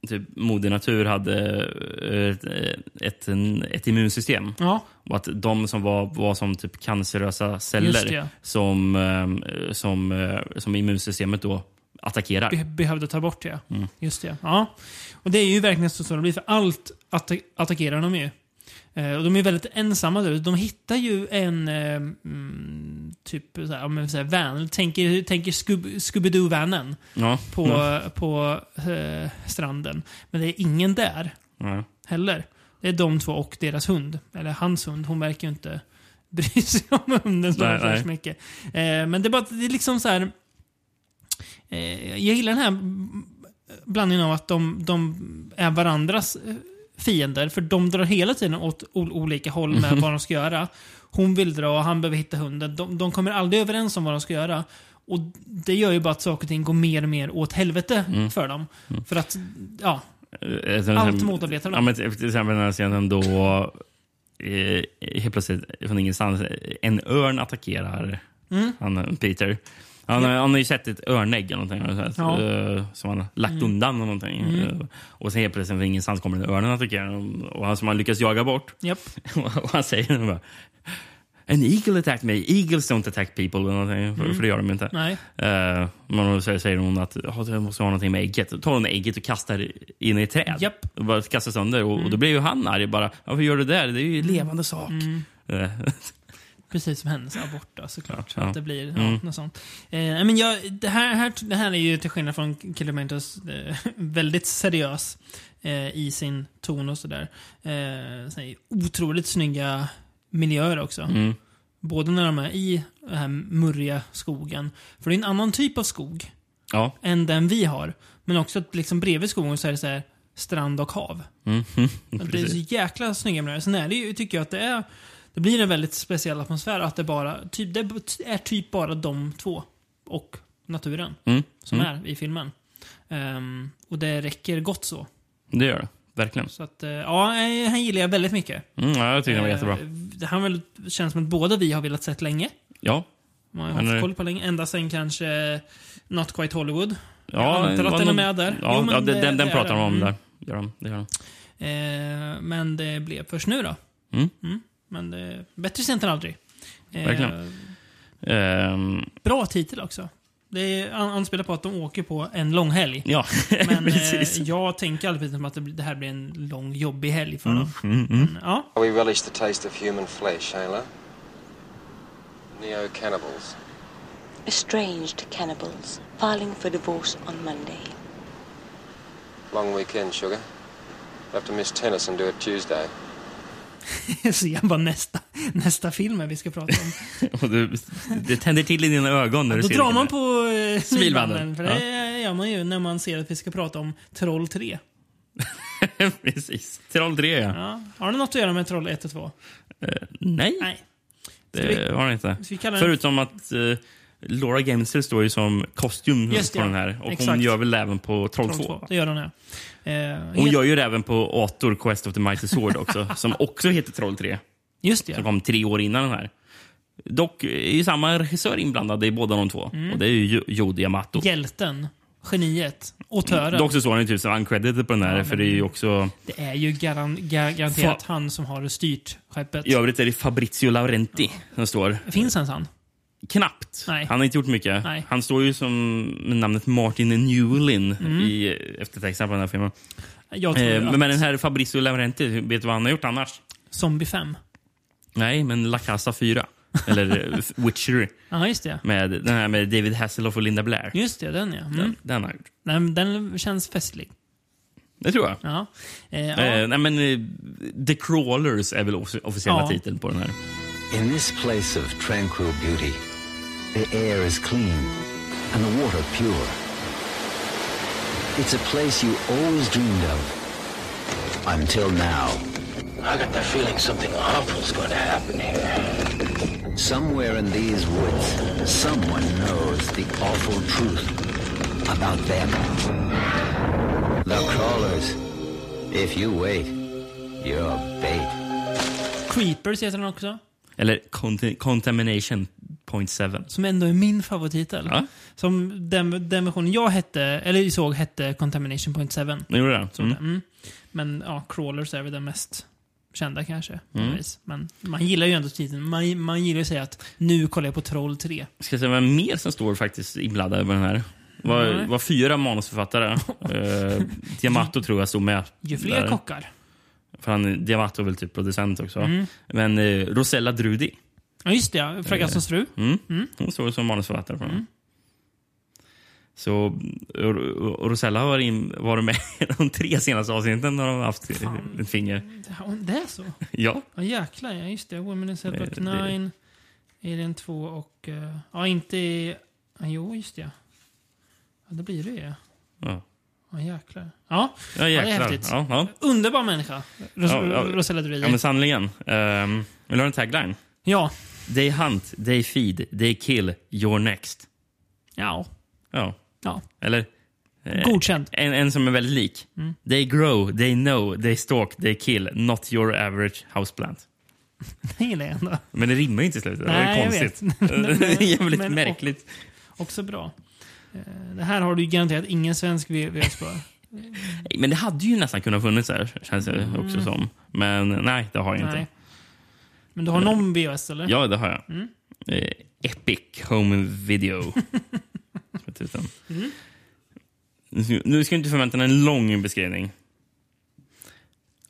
typ, Moder Natur hade eh, ett, ett, immunsystem. Ja, Och att de som var, var som typ cancerösa celler som, eh, som, eh, som immunsystemet då attackerar. be, behövde ta bort ja. Mm. Just det. Ja. Och det är ju verkligen så det blir, för allt atta- attackerar de ju. Eh, och de är väldigt ensamma där. De hittar ju en eh, mm, typ så här, men så här, van. Tänker, tänker Scoob- Scooby-Doo-vanen Ja. på, Ja. på eh, stranden. Men det är ingen där Ja. heller. Det är de två och deras hund. Eller hans hund. Hon verkar ju inte bry sig om hunden så nej. mycket. Eh, men det är bara det är liksom så här. Eh, jag gillar den här blandningen av att de, de är varandras eh, fiender. För de drar hela tiden åt ol- olika håll med Mhm. vad de ska göra. Hon vill dra och han behöver hitta hunden. De, de kommer aldrig överens om vad de ska göra. Och Det gör ju bara att saker och ting går mer och mer åt helvete Mm. för dem. För att, ja, Eh, till Allt motarbetar Ja, dem. men till till exempel den här scenen då eh, helt plötsligt från ingenstans en örn attackerar Mm. han, Peter. Han, har- han har ju sett ett örnägg eller någonting, Ja. eh, som han lagt Mm. undan. eller Någonting. Mm. Eh, Och sen helt plötsligt från ingenstans kommer en örn och attackerar honom, och han som han lyckas jaga bort. Japp. och han säger bara An eagle attacked me. Eagles don't attack people. Eller någonting, för, Mm. för det gör de inte. Nej. Uh, men då säger säger hon att "Ja, det måste ha någonting med ägget. Då tar hon ägget och kastar in i ett träd. Japp. Och bara kastar sönder. Och, och då Mm. blir ju han arg. Bara, varför gör du det? där? Det är ju en levande sak. Mm. Precis som hennes abort då, såklart. Så Ja, att det blir ja, Mm. något sånt. Eh, men jag, det, här, här, det här är ju till skillnad från Kilometers eh, väldigt seriös eh, i sin ton och sådär. Eh, otroligt snygga miljöer också. Mm. Både när de är i den här murriga skogen. För det är en annan typ av skog Ja. än den vi har. Men också att liksom bredvid skogen så är det så här strand och hav. Mm. Det är så jäkla snygga miljöer. Sen är det ju, tycker jag att det är... Det blir en väldigt speciell atmosfär att det bara... Typ, det är typ bara de två. Och naturen. Mm. Som Mm. är i filmen. Ehm, och det räcker gott så. Det gör det. Verkligen. Så att, eh, ja, eh, han gillar jag väldigt mycket. Mm, ja, jag tycker den var Eh, jättebra. Det här väl, känns som att båda vi har velat sett länge. Ja. Man har haft koll på länge. Ända sen kanske Not Quite Hollywood. Ja, jag antar att den är med där. Ja, Jo, ja det- den, det den pratar de om Mm. där. Gör de, det gör de. Eh, men det blev först nu då. Mm. Men det, bättre sent än aldrig. Eh, Verkligen. Ehm, Bra titel också. Det anspelar på att de åker på en lång helg. ja, Men eh, precis. jag tänker alltid som att det, här blir en lång, jobbig helg för dem. Mm, mm. Ja, We relish the taste of human flesh, Ayla. Neo-cannibals. Estranged cannibals filing for divorce on Monday. Long weekend, sugar. Have to miss tennis and do it Tuesday. jag bara nästa, nästa film vi ska prata om. Och du, det tänder till i dina ögon när du Då ser drar det. man på eh, smilbanden. För Ja. det gör man ju när man ser att vi ska prata om Troll 3. precis. Troll 3, ja. Ja. Har det något att göra med Troll 1 och 2? Eh, nej, Nej. det vi- har den inte. Förutom att uh, Laura Gemser står ju som kostym Just på ja. den här. Och Exakt. hon gör väl även på Troll 2. Det gör hon ja. Eh, Hon helt- gör ju det även på Ator Quest of the Mighty Sword också, som också heter Troll 3. Just det. Som ja. kom tre år innan den här. Dock är ju samma regissör inblandad i båda de två. Mm. Och det är ju Jodi Amato. Hjälten. Geniet. Autören. också så han är typ som uncredited på den här, Ja, för det är ju också... Det är ju garan, ga, garanterat han som har styrt skeppet. I övrigt är det Fabrizio Laurenti som står. Finns ens han? Knappt. Nej. Han har inte gjort mycket. Nej. Han står ju som med namnet Martin Newlin Mm. i eftertexterna på den här filmen. Jag tror Eh, att men den här Fabrizio Laurenti, vet du vad han har gjort annars? Zombie 5. Nej, men La Casa 4. Eller eh, Witchery. Ja, just det. Med, den här med David Hasselhoff och Linda Blair. Just det, den ja. Mm. Den, den har han gjort. Den, den känns festlig. Det tror jag. Ja. Eh, ja. Eh, nej, men eh, The Crawlers är väl offi- officiella Ja. titeln på den här. In this place of tranquil beauty, the air is clean and the water pure. It's a place you always dreamed of. Until now. I got the feeling something awful's going to happen here. Somewhere in these woods, someone knows the awful truth about them. The crawlers. If you wait, you're bait. Creepers heter den också. Eller Cont- Contamination Point 7. Som ändå är min favorittitel. Ja. Som den, den versionen jag hette, eller såg hette Contamination Point 7. Nu gjorde det? Så Mm. det, mm. Men ja, Crawlers är väl den mest kända kanske. Mm. Men man gillar ju ändå titeln. Man, man gillar ju att säga att nu kollar jag på Troll 3. Ska jag säga vad mer som står faktiskt inblandad med den här? Det var, Nej. var fyra manusförfattare. uh, Diamato tror jag stod med. Ju fler där. kockar. För han, Diamato är väl typ producent också. Mm. Men eh, Rosella Drudi. Ja, just det. ja. Fragassons fru. Mm. Mm. Hon står som manusförfattare för den. Så Rosella har in, varit med i de tre senaste avsnitten när de har haft ett finger. Det är så? Ja. Ja, jäklar. Ja, just det. Women in Setback Det- det- 9, Alien 2 och... eh, ja, inte... i- Ja, jo, just det. Ja, det blir det ju. Ja, Ja, jäklar. Ja, ja det är jäklar. häftigt. Ja, ja. Underbar människa. Ros Ja. Rosella Drudi. ja, men sannerligen. Um, vill du ha en tagline? Ja. They hunt, they feed, they kill, you're next. Ja. Ja. Ja. Eller? eh, Godkänd. En, en som är väldigt lik. Mm. They grow, they know, they stalk, they kill, not your average houseplant. Det gillar jag ändå. Men det rimmar ju inte i slutet. det Nej, var jag ju vet. konstigt. det är jävligt Men- märkligt. Också bra. Eh, Det här har du ju garanterat ingen svensk VHS på. Men det hade ju nästan kunnat funnits här, känns det också Mm. som. Men nej, det har jag inte. Nej. Men du har någon VHS eller? Ja, det har jag. Mm. Eh, Epic Home Video. Mm. Nu ska- du inte förvänta dig en lång beskrivning.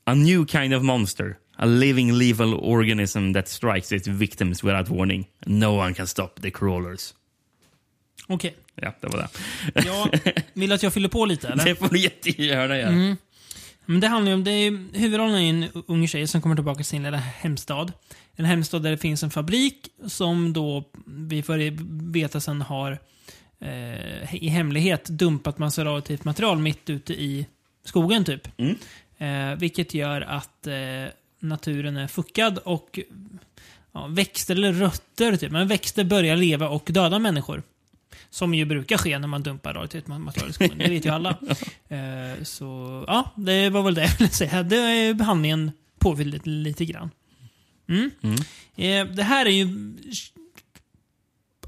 A new kind of monster. A living lethal organism that strikes its victims without warning. No one can stop the crawlers. Okej. Ja, det var det. Ja, vill att jag fyller på lite eller? Det får du jättegärna göra. Mm. Men det handlar om, det är, huvudrollen är en ung tjej som kommer tillbaka till sin lilla hemstad. En hemstad där det finns en fabrik som då, vi får veta sen, har eh, i hemlighet dumpat massa radioaktivt material mitt ute i skogen typ. Eh, vilket gör att eh, naturen är fuckad och ja, växter eller rötter, typ. men växter börjar leva och döda människor. Som ju brukar ske när man dumpar radioaktivt material i skogen. Det vet ju alla. Eh, så ja, det var väl det jag ville säga. Det är behandlingen påfylld lite, grann. Mm. Eh, det här är ju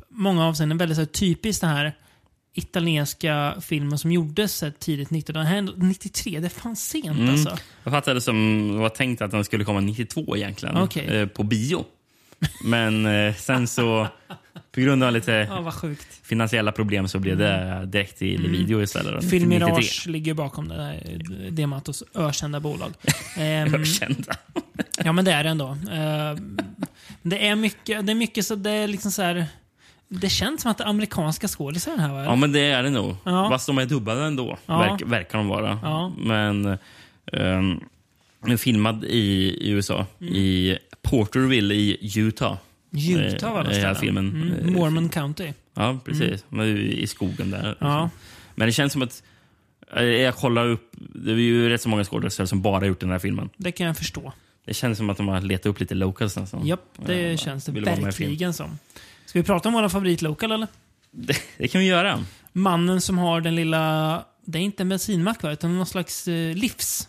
många avseenden väldigt så här, typiskt den här italienska filmen som gjordes så här, tidigt 1993. Det är fan sent Mm. alltså. Jag fattade som det var tänkt att den skulle komma 92 egentligen. Okej. Eh, på bio. Men eh, sen så, på grund av lite sjukt. finansiella problem så blev det direkt till Mm. video istället. Film 93. Mirage ligger bakom det där Dematos ökända bolag. Ehm, Ökända. ja, men det är det ändå. Ehm, det är mycket, det är mycket så det är liksom så här. Det känns som att det är amerikanska skådisar den här va? Ja, men det är det nog. Ja. Fast de är dubbade ändå, Ja. verk, verkar de vara. Ja. Men um, filmad i, i USA, Mm. i Porterville i Utah. Utah var Eh, det är stället. filmen. Mm, Mormon County. Ja, precis. Mm. I skogen där. Ja. Men det känns som att... eh, Jag kollar upp... Det är ju rätt så många skådespelare som bara gjort den här filmen. Det kan jag förstå. Det känns som att de har letat upp lite locals nästan. Japp, det Ja, känns det verkligen som. Ska vi prata om våra favoritlocal eller? Det, det kan vi göra. Mannen som har den lilla, det är inte en bensinmack va? Utan någon slags eh, livs.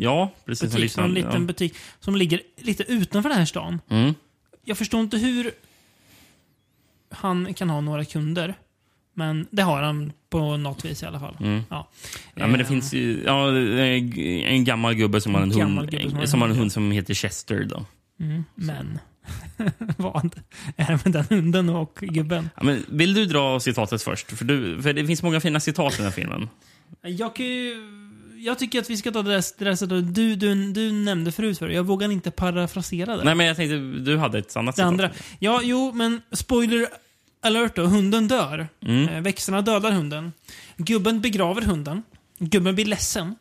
Ja, precis. butik, som en Listan, liten ja. butik som ligger lite utanför den här stan. Mm. Jag förstår inte hur han kan ha några kunder. Men det har han på något vis i alla fall. Mm. Ja. Ja, men det Eh, finns ju ja, en gammal gubbe som har en, En hund, som har en som har en hund, hund som heter Chester. Då. Mm, men vad är det med den hunden och gubben? Ja, men vill du dra citatet först? För, du, för det finns många fina citat i den här filmen. Jag, kan ju, jag tycker att vi ska ta det där, det där sättet du, du, du nämnde förut. För. Jag vågar inte parafrasera det. Nej, men jag tänkte, du hade ett annat det andra. Ja, jo, men spoiler alert då. Hunden dör. Mm. Eh, växterna dödar hunden. Gubben begraver hunden. Gubben blir ledsen.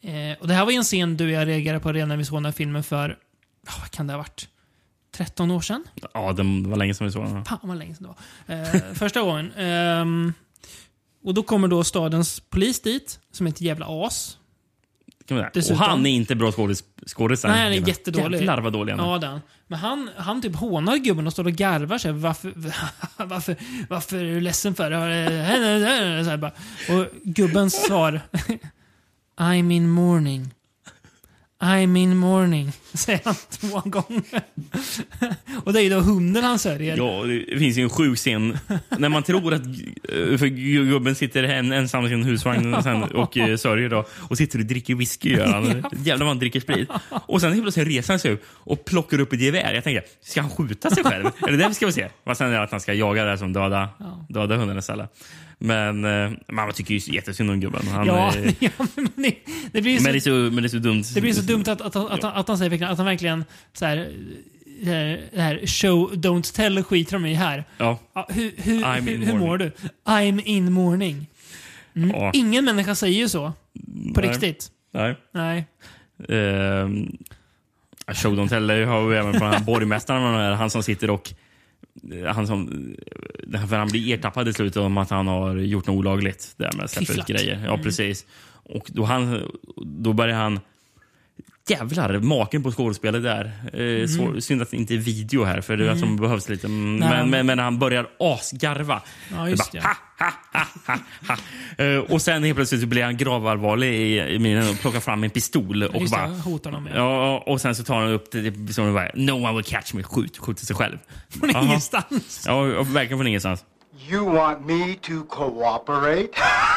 Eh, och det här var ju en scen du och jag reagerade på redan när vi såg den här filmen för, ja, vad kan det ha varit? 13 år sedan? Ja, det var länge sedan vi såg den. Fan vad länge sedan det var. Eh, första gången. Ehm, och då kommer då stadens polis dit, som är ett jävla as. Kan man säga. Och han är inte bra skådis, Nej, han är jättedålig. Jävlar vad dålig han är. Ja, den. Men han, han typ hånar gubben och står och garvar sig. Varför, varför, varför är du ledsen för? Så här bara. Och gubbens svar. I'm in mourning. I'm in mourning. Säger han två gånger. och det är ju då hunden han sörjer. Ja, det finns ju en sjuk scen när man tror att eh, för gubben sitter en, ensam i sin husvagn sen, och eh, sörjer då, och sitter och dricker whisky. Gör han. Ja. Jävlar vad han dricker sprit. Och sen helt plötsligt reser han sig upp och plockar upp ett gevär. Jag tänker, ska han skjuta sig själv? är det vi ska få se? Och sen är det att han ska jaga det som döda, döda hunden istället. Men eh, man tycker ju jättesynd om gubben. Han, Ja, eh, ja, men det, det blir ju men, det är så, men det är så dumt. det blir så dumt att, att, att, att, att han säger att han verkligen så här, det här, det här show, don't tell skiter de i här. Ja. Ja, hur, hur, hur, hur mår du? I'm in mourning. Mm. Ja. Ingen människa säger ju så. På Nej. riktigt. Nej. Nej. Ehm, Show Don't Tell har vi även från den här borgmästaren, han som sitter och han som för han blir ertappad i slutet om att han har gjort något olagligt. Där med att släppa ut grejer. Ja, Mm. precis. Och då, han, då börjar han... Jävlar, maken på skådespelet där. Eh, svår, synd att det inte är video här, för det är Mm. som behövs lite. Mm. Men, men, men han börjar asgarva. Ja, just Det det. bara, Eh, och sen helt plötsligt så blir han gravallvarlig i, i minen och plockar fram en pistol. Och Just det, bara, hotar dem. Ja, och sen så tar han upp det som bara, No one will catch me. Skjut, skjuter sig själv. Från ingenstans. Ja, verkligen från ingenstans. You want me to cooperate?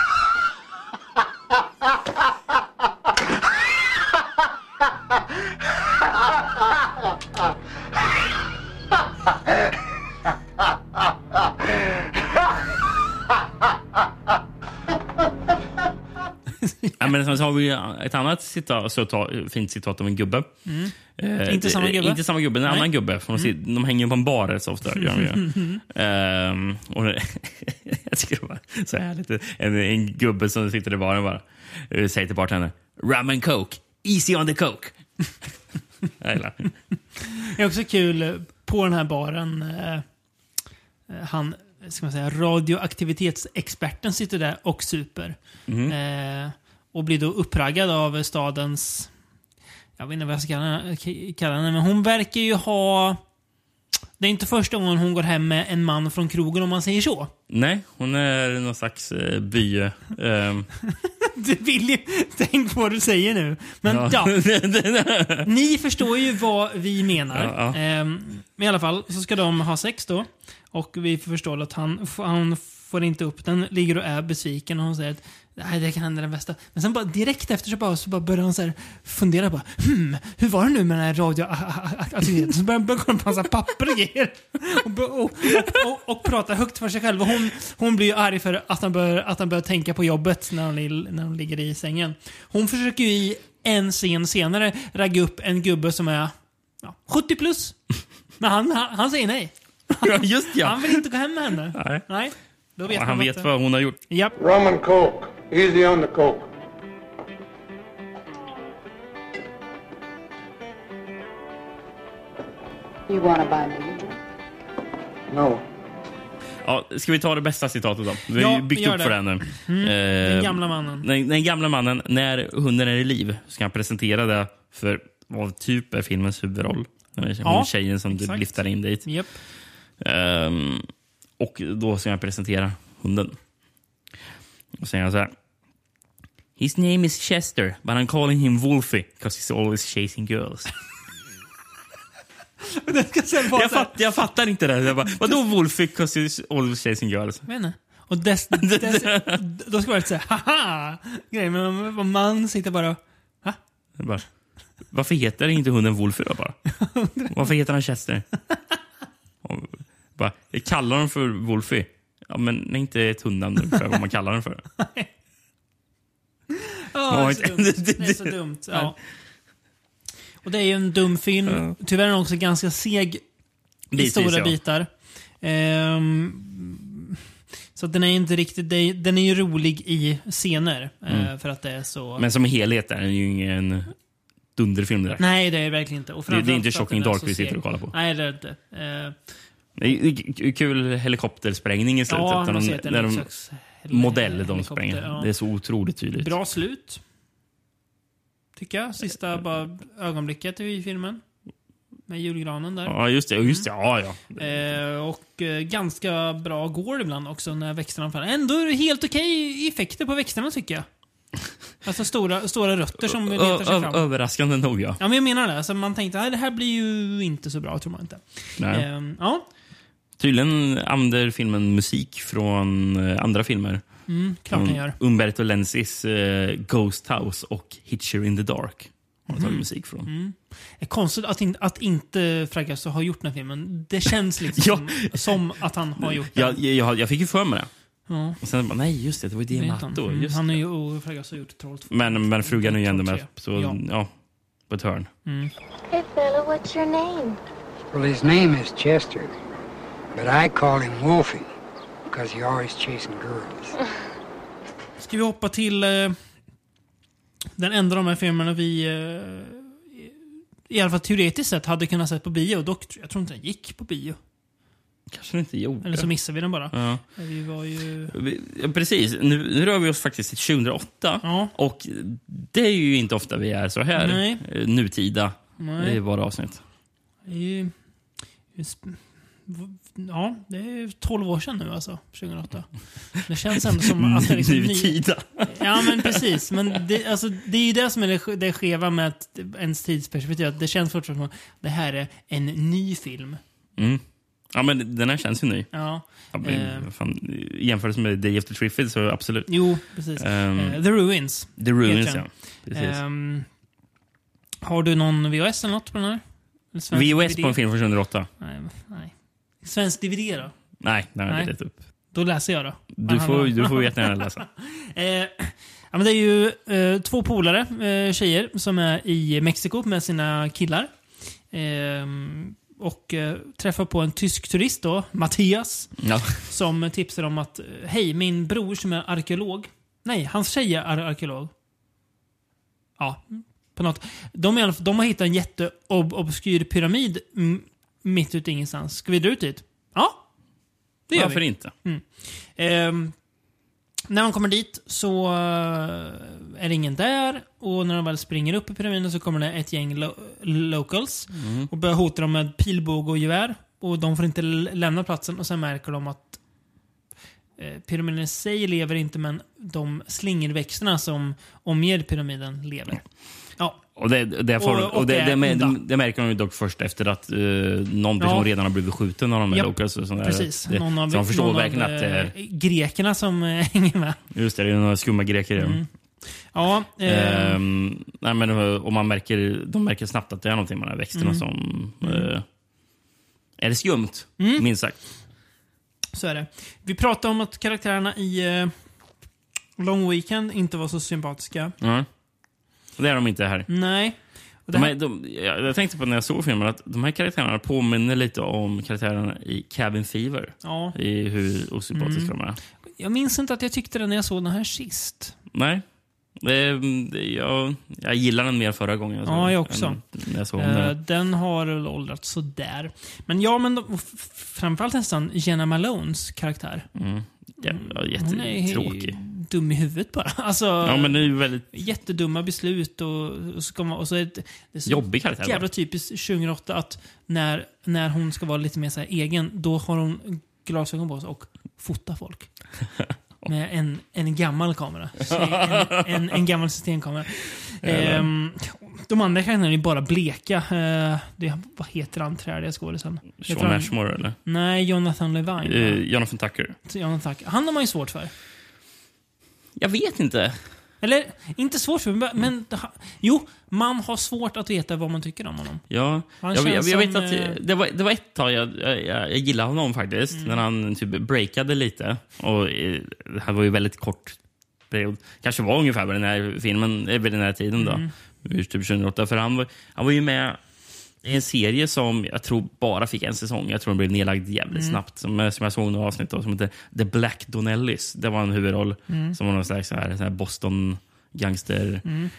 Ja, men sen så har vi ett annat citat, citat, fint citat av en gubbe. Mm. Eh, Inte samma eh, gubbe? Inte samma gubbe, en Nej. annan gubbe. För de, sit- de hänger på en bar rätt så ofta. Gör de. Ehm, och jag tycker det var så härligt. En, en gubbe som sitter i baren bara eh, säger till bartendern Rum and coke, easy on the coke. jag gillar det. Är också kul på den här baren. Eh, eh, han, ska man säga, radioaktivitetsexperten sitter där och super. Mhm. Eh, och blir då uppraggad av stadens... Jag vet inte vad jag ska kalla henne, men hon verkar ju ha... Det är inte första gången hon går hem med en man från krogen om man säger så. Nej, hon är någon slags eh, by... ehm, Du vill ju... Tänk på vad du säger nu. Men Ja. ja. Ni förstår ju vad vi menar. Ja, ja. Ehm, men I alla fall så ska de ha sex då. Och vi förstår att han, han får inte upp den, ligger och är besviken och hon säger att Nej, det kan hända den bästa. Men sen bara direkt efter så bara, så bara börjar han så här fundera bara hmm, hur var det nu med den här radioaktiviteten? Så börjar han börjar kolla på massa papper och grejer. Och, och, och, och, och prata högt för sig själv. Och hon, hon blir ju arg för att han, bör, att han börjar tänka på jobbet när hon, när hon ligger i sängen. Hon försöker ju i en scen senare ragga upp en gubbe som är ja, 70 plus. Men han, han, han säger nej. Ja, just ja. Han vill inte gå hem med henne. Nej. Nej. Då vet Ja, han vet det- vad hon har gjort. Japp. Rum and coke. Easy on the coke. You want to buy me? No. Ja, ska vi ta det bästa citatet då? Vi har Ja, byggt upp det. för det här nu. Mm, Eh, den gamla mannen. Den, den gamla mannen, när hunden är i liv, ska han presentera det för vad typ är filmens huvudroll. Ja, tjejen som du exakt. lyfter in dit. Japp. Ehm, och då ska jag presentera hunden. Och säger han så här. His name is Chester, but I'm calling him Wolfie because he's always chasing girls. jag, fatt, jag fattar inte det. Jag bara, Vadå Wolfie because he's always chasing girls? Och dess, dess, då ska lite såhär, haha! Grej, men man sitter bara och, bara, varför heter inte hunden Wolfie då bara? Varför heter han Chester? Och bara, kallar honom för Wolfie. Ja, men det är inte ett hundnamn för vad man kallar den för. Ja, det är så dumt. Det är så dumt. Ja. Och det är ju en dum film. Tyvärr är den också ganska seg i stora ja. bitar. Ehm, så den är inte riktigt... Den är ju rolig i scener. eh, Mm. För att det är så... Men som helhet är den ju ingen dunderfilm. Där. Nej, det är verkligen inte. Och Det- det är inte Shocking Dark vi sitter och kollar på. Nej, det är det inte. Eh, Det är kul helikoptersprängning i slutet. Ja, när de, när de, modell de spränger. ja. Det är så otroligt tydligt. Bra slut. Tycker jag. Sista bara ögonblicket i filmen. Med julgranen där. Ja, just det. Just det. Ja, ja. Eh, och eh, ganska bra går ibland också när växterna faller. Ändå är det helt okej effekter på växterna tycker jag. Alltså stora, stora rötter som letar sig fram. överraskande nog, ja. Ja, men jag menar det. Alltså, man tänkte att det här blir ju inte så bra, tror man inte. Nej. Ehm, ja, Tydligen använder filmen musik från eh, andra filmer. Mm, klart den gör. Umberto Lenzis eh, Ghost House och Hitcher in the Dark. Har de tagit musik från. Mm. Det är konstigt att, in, att inte Fragasso har gjort den här filmen. Det känns liksom Ja. som, att han har gjort den. Jag, jag, jag fick ju för mig det. Ja. Och sen bara, nej just det, det var ju Det vet han. Diamato. Mm, Just han är ju, och Fragasso har gjort Troll 2. Men, men frugan är ju ändå med. Så, Ja. ja. på ett hörn. Mm. Hey, fella, what's your name? Well, his name is Chester, but I call him Wolfie because he always chasing girls. Ska vi hoppa till eh, den enda av de här filmerna vi eh, i alla fall teoretiskt sett hade kunnat sett på bio. Dock, jag tror inte den gick på bio. Kanske den inte gjorde. Eller så missade vi den bara. Ja. Vi var ju... Ja, Precis. Nu, nu rör vi oss faktiskt till 2008. Och det är ju inte ofta vi är så här Nej. eh, nutida Nej. i våra avsnitt. Det är ju... Ja, det är 12 år sedan nu alltså. 2008. Det känns ändå som att det är liksom... Nutida. Ja, men precis. Men det, alltså, det är ju det som är det, det skeva med att ens tidsperspektiv. Att det känns fortfarande som att det här är en ny film. Mm. Ja, men den här känns ju ny. Ja. men, Eh. fan, jämförelse med Day of the Triffids så absolut. Jo, precis. Eh, The Ruins. The Ruins, ja. Precis. Ehm, har du någon VHS eller något på den här? VHS på en film från 2008? Nej, nej. Svensk DVD då? Nej, den har jag Nej. upp. Då läser jag då. Du får, du får jättegärna läsa. eh, ja, men det är ju eh, två polare, eh, tjejer, som är i Mexiko med sina killar. Ehm, och eh, träffar på en tysk turist då, Mattias. Ja. Som tipsar om att, eh, hej, min bror som är arkeolog. Nej, hans tjej är ar- arkeolog. Ja, på något. De, de har hittat en jätteobskyr pyramid mm, mitt ute i ingenstans. Ska vi dra ut dit? Ja. Det gör Varför vi. inte? Mm. Ehm, när man kommer dit så eh, är det ingen där och när de väl springer upp i pyramiden så kommer det ett gäng lo locals Mm. och börjar hota dem med pilbåge och gevär. Och de får inte lämna platsen och sen märker de att eh, pyramiden i sig lever inte men de slingerväxterna som omger pyramiden lever. Ja. Och det, det, får, Och- och, det, det, det, det märker de ju dock först efter att uh, någon person Ja. redan har blivit skjuten av de här Japp, locals. och sånt där. Precis. Det, någon av, så de förstår någon verkligen av, att det är... grekerna som eh, hänger med. Just det, det är några skumma greker dem. Mm. Ja, eh, Ehm, nej, men, och man märker, de märker snabbt att det är någonting med de här växterna Mm. som Mm. eh, är skumt, Mm. minst sagt. Så är det. Vi pratade om att karaktärerna i eh, Long Weekend inte var så sympatiska. Ja. Och Det är de inte här. Nej. Och det De här, är, de, jag tänkte på när jag såg filmen att de här karaktärerna påminner lite om karaktärerna i Cabin Fever. Ja. I hur osympatiska Mm. de är. jag minns inte att jag tyckte det när jag såg den här sist. Nej. Det, det, jag, jag gillar den mer förra gången. alltså, Ja, jag också. jag Eh, den. har åldrats sådär. Men ja, men de, framförallt nästan Jenna Malones karaktär. Mm. Ja, är jättetråkig. Dum i huvudet bara. Alltså, Ja, men det är ju väldigt Jättedumma beslut och, och, ska man, och så är det, det är så Jobbig karaktär Jävla typiskt 2008 att när, när hon ska vara lite mer så egen, då har hon glasögon på sig och fotar folk. Med en, en gammal kamera. Så En, en, en gammal systemkamera. Ehm, de andra karaktärerna är bara bleka. Eh, det, vad heter han träliga skådisen? Sean Ashmore, eller? Nej, Jonathan Levine. Eh? Jonathan Tucker. Jonathan Tucker. Han har man ju svårt för. Jag vet inte. Eller, inte svårt för, men, men jo, man har svårt att veta vad man tycker om honom. Ja, Han jag, jag, jag vet som, att eh, det, var, det var ett tag jag, jag, jag, gillade honom faktiskt. Mm. När han typ breakade lite. Och eh, det här var ju väldigt kort period. Kanske var ungefär vid den här filmen, eh, vid den här tiden då. Mm. Typ 2008. För han var, han var ju med en serie som jag tror bara fick en säsong. Jag tror den blev nedlagd jävligt Mm. snabbt. Som, som jag såg några avsnitt av som hette The Black Donnellys. Det var en huvudroll. Mm. Som var någon slags så här, så här Boston gangster Mm.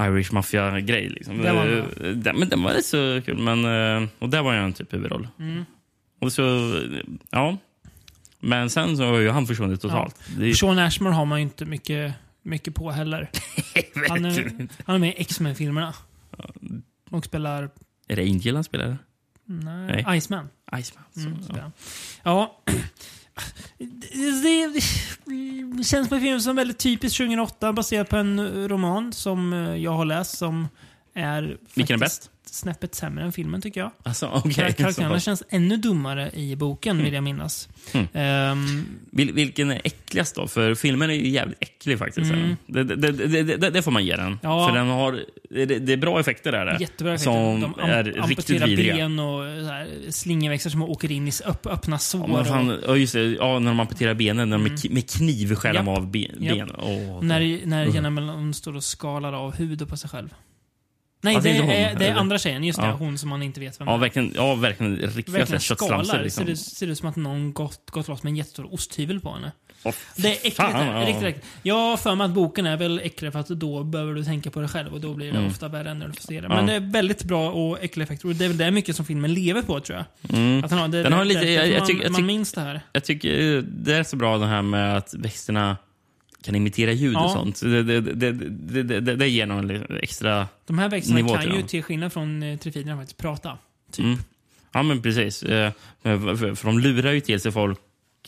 Irish Mafia-grej. Liksom. Det var Eh, den, men den var rätt så kul. Men, eh, och där var jag en typ huvudroll. Mm. Och så, eh, ja. Men sen så har ju han försvunnit totalt. Det är, Sean Ashmore har man ju inte mycket, mycket på heller. han, är, han är med i X-Men-filmerna. Och spelar... är det Angel han spelar? Nej, Nej. Iceman. Iceman. Så, Mm, ja. Det, det känns på film som väldigt typiskt 2008 baserat på en roman som jag har läst som är Vilken är bäst? snäppet sämre än filmen tycker jag. Alltså. Kar- Karaktärerna känns ännu dummare i boken Mm. vill jag minnas. Mm. Ehm, Vil, vilken är äckligast då? För filmen är ju jävligt äcklig faktiskt. Mm. Det, det, det, det, får man ge den. Ja. För den har, det, är bra effekter där. Jättebra effekter. Som de är riktigt vidriga. ben och här, slingerväxter som åker in i öpp, öppna sår. Ja, fan, och, just det. Ja, när de amputerar benen, när de med, med kniv skär Japp. av ben. Ben. Åh, när när. Jenna Melon står och skalar av huvudet på sig själv. Nej, Ja, det, det är hon, det är andra tjejen. Just det, Ja. hon som man inte vet vem Ja, verkligen, ja, verkligen riktiga Verkligen skalar. Liksom. Ser, det, ser det ut som att någon gått, gått loss med en jättestor osthyvel på henne. Åh, Det är äckligt. fan, ja. riktigt äckligt. Jag har för mig att boken är väl äckligare för att då behöver du tänka på det själv och då blir det Mm. ofta värre än när du får se det. Ja. Men det är väldigt bra och äckliga effekter och det är väl det mycket som filmen lever på tror jag. Mm. Att den har, det, Den har lite- det- jag- jag man, jag man tycker- minns det här. Jag tycker det är så bra det här med att växterna kan imitera ljud och Ja. sånt. Det, det, det, det, ger någon extra De här växterna kan till ju till skillnad från eh, Trifiderna faktiskt prata. Typ. Mm. Ja, men precis. Eh, För, de lurar ju till sig folk,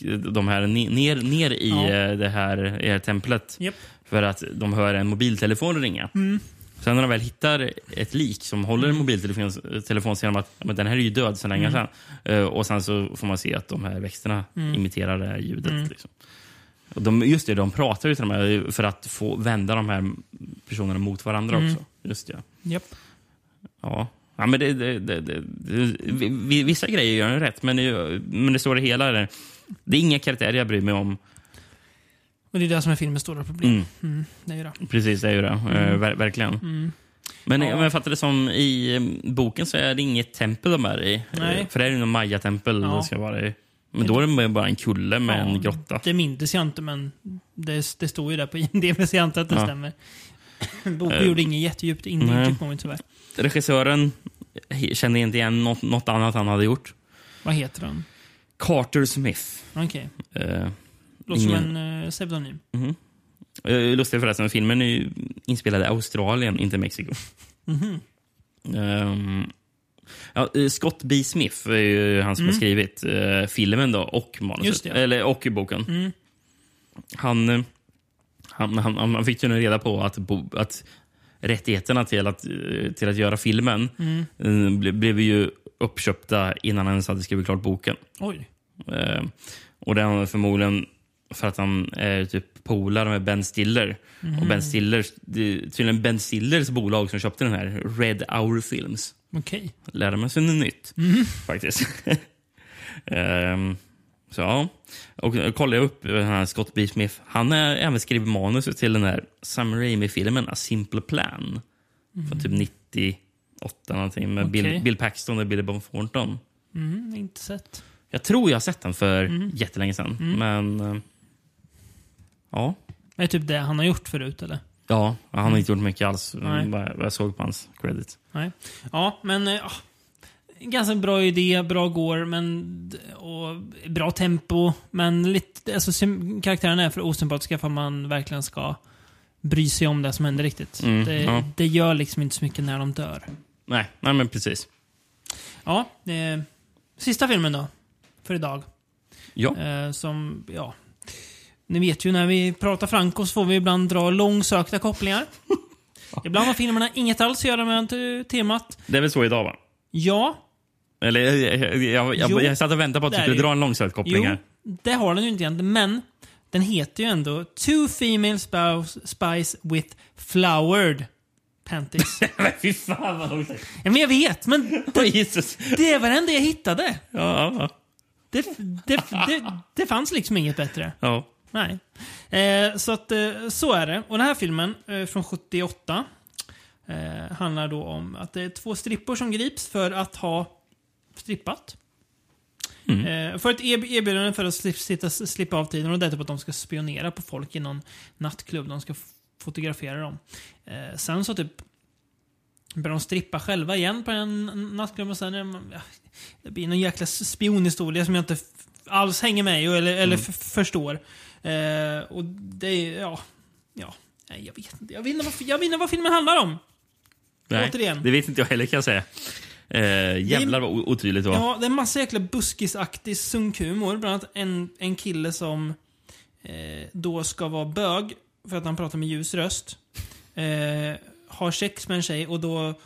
eh, de här ne- ner, ner i Ja. det här, i här templet. Japp. För att de hör en mobiltelefon ringa. Mm. Sen när de väl hittar ett lik som håller en mobiltelefon telefon säger de att "Ja, men den här är ju död sedan länge Mm. sedan. Och sen så får man se att de här växterna Mm. imiterar det här ljudet. Mm. Liksom. Och de, just det, de pratar ju till de här för att få vända de här personerna mot varandra Mm. också. Just det. Japp. Ja. Ja, men det, det, det, det, det, vi- vissa grejer gör den rätt, men det, men det står det hela. Där. Det är inga karaktärer jag bryr mig om. Och det är det som är filmens stora problem. Mm. Mm. det är ju det. Precis, det är ju det. Mm. Eh, ver, verkligen. Mm. Men Ja. om jag fattar det som i boken så är det inget tempel de är i. Nej. För det är ju någon maya-tempel Ja. det ska vara i. Men då är det bara en kulle med en grotta. Det minns jag inte, men det, det står ju där på IMDB, så jag antar att det Ja. stämmer. Boken Eh, gjorde inget jättedjupt intryck på mig tyvärr. Regissören kände inte igen något, något annat han hade gjort. Vad heter han? Carter Smith. Okej. Eh, Låter som ingen- en uh, pseudonym. Mhm. Eh, Lustigt förresten, filmen är ju inspelad i Australien, inte Mexiko. Mhm. Ehm, ja, eh, Scott B. Smith är ju han som Mm. har skrivit eh, filmen då, och manuset. Eller, och boken. Mm. Han, eh, han, han, han fick ju nu reda på att, bo, att rättigheterna till att, eh, till att göra filmen Mm. ble, blev ju uppköpta innan han ens hade skrivit klart boken. Oj. Eh, och det är han förmodligen för att han är typ polare med Ben Stiller. Mhm. Och Ben Stillers, det är tydligen Ben Stillers bolag som köpte den här, Red Hour Films. Okej. Lärde man sig något nytt, Mhm. faktiskt. Ehm, så ja. Och jag kollade upp den här Scott B. Smith. Han har även skrivit manuset till den här Sam Raimi-filmen A Simple Plan. Från typ 98 någonting med Okej. Bill, Bill Paxton och Billy Bob Thornton. Mm, inte sett. Jag tror jag har sett den för Mm. jättelänge sedan. Mm. Men... eh, Ja. Det är typ det han har gjort förut, eller? Ja, han har inte gjort mycket alls. Nej. Bara- Jag såg på hans credit. Nej. Ja, men... eh, Ja. Ganska bra idé, bra går, men... Och bra tempo, men lite... Alltså, karaktärerna är för osympatiska för att man verkligen ska bry sig om det som händer riktigt. Mm, det, ja. det gör liksom inte så mycket när de dör. Nej, nej men precis. Ja, eh, sista filmen då. För idag. Ja. Eh, som, ja... Ni vet ju när vi pratar Franco så får vi ibland dra långsökta kopplingar. Ibland har filmerna inget alls att göra med te- temat. Det är väl så idag, va? Ja, Eller jag, jag, jag, jag, Jo, jag satt och väntade på att du skulle dra en långsökt koppling här. Jo, det har den ju inte egentligen, men den heter ju ändå Two Female Spouse, Spies with Flowered Panties. Men fy fan vad långsökt. ja, men jag vet, men det, Jesus. det är väl det enda jag hittade. Ja, ja, Det, det, det, det fanns liksom inget bättre. ja. Nej. Eh, så att eh, så är det. Och den här filmen eh, från 78 eh, handlar då om att det är två strippor som grips för att ha strippat. Eh, för ett erbjudande för att slip, sitta, slippa av tiden och det är typ att de ska spionera på folk i någon nattklubb. De ska fotografera dem. Eh, sen så typ börjar de strippa själva igen på en nattklubb och sen är man, ja, det blir någon jäkla spionhistoria som jag inte alls hänger med i eller, eller f- förstår. Eh, och det är, ja, ja, nej, jag vet inte. Jag vet inte, vad, jag vet inte vad filmen handlar om. Nej, Återigen. det vet inte jag heller kan jag säga. Eh, jävlar vad otydligt det var. Ja, det är en massa jäkla buskisaktig sunkhumor. Bland annat en, en kille som eh, då ska vara bög för att han pratar med ljus röst. Eh, har sex med en tjej och då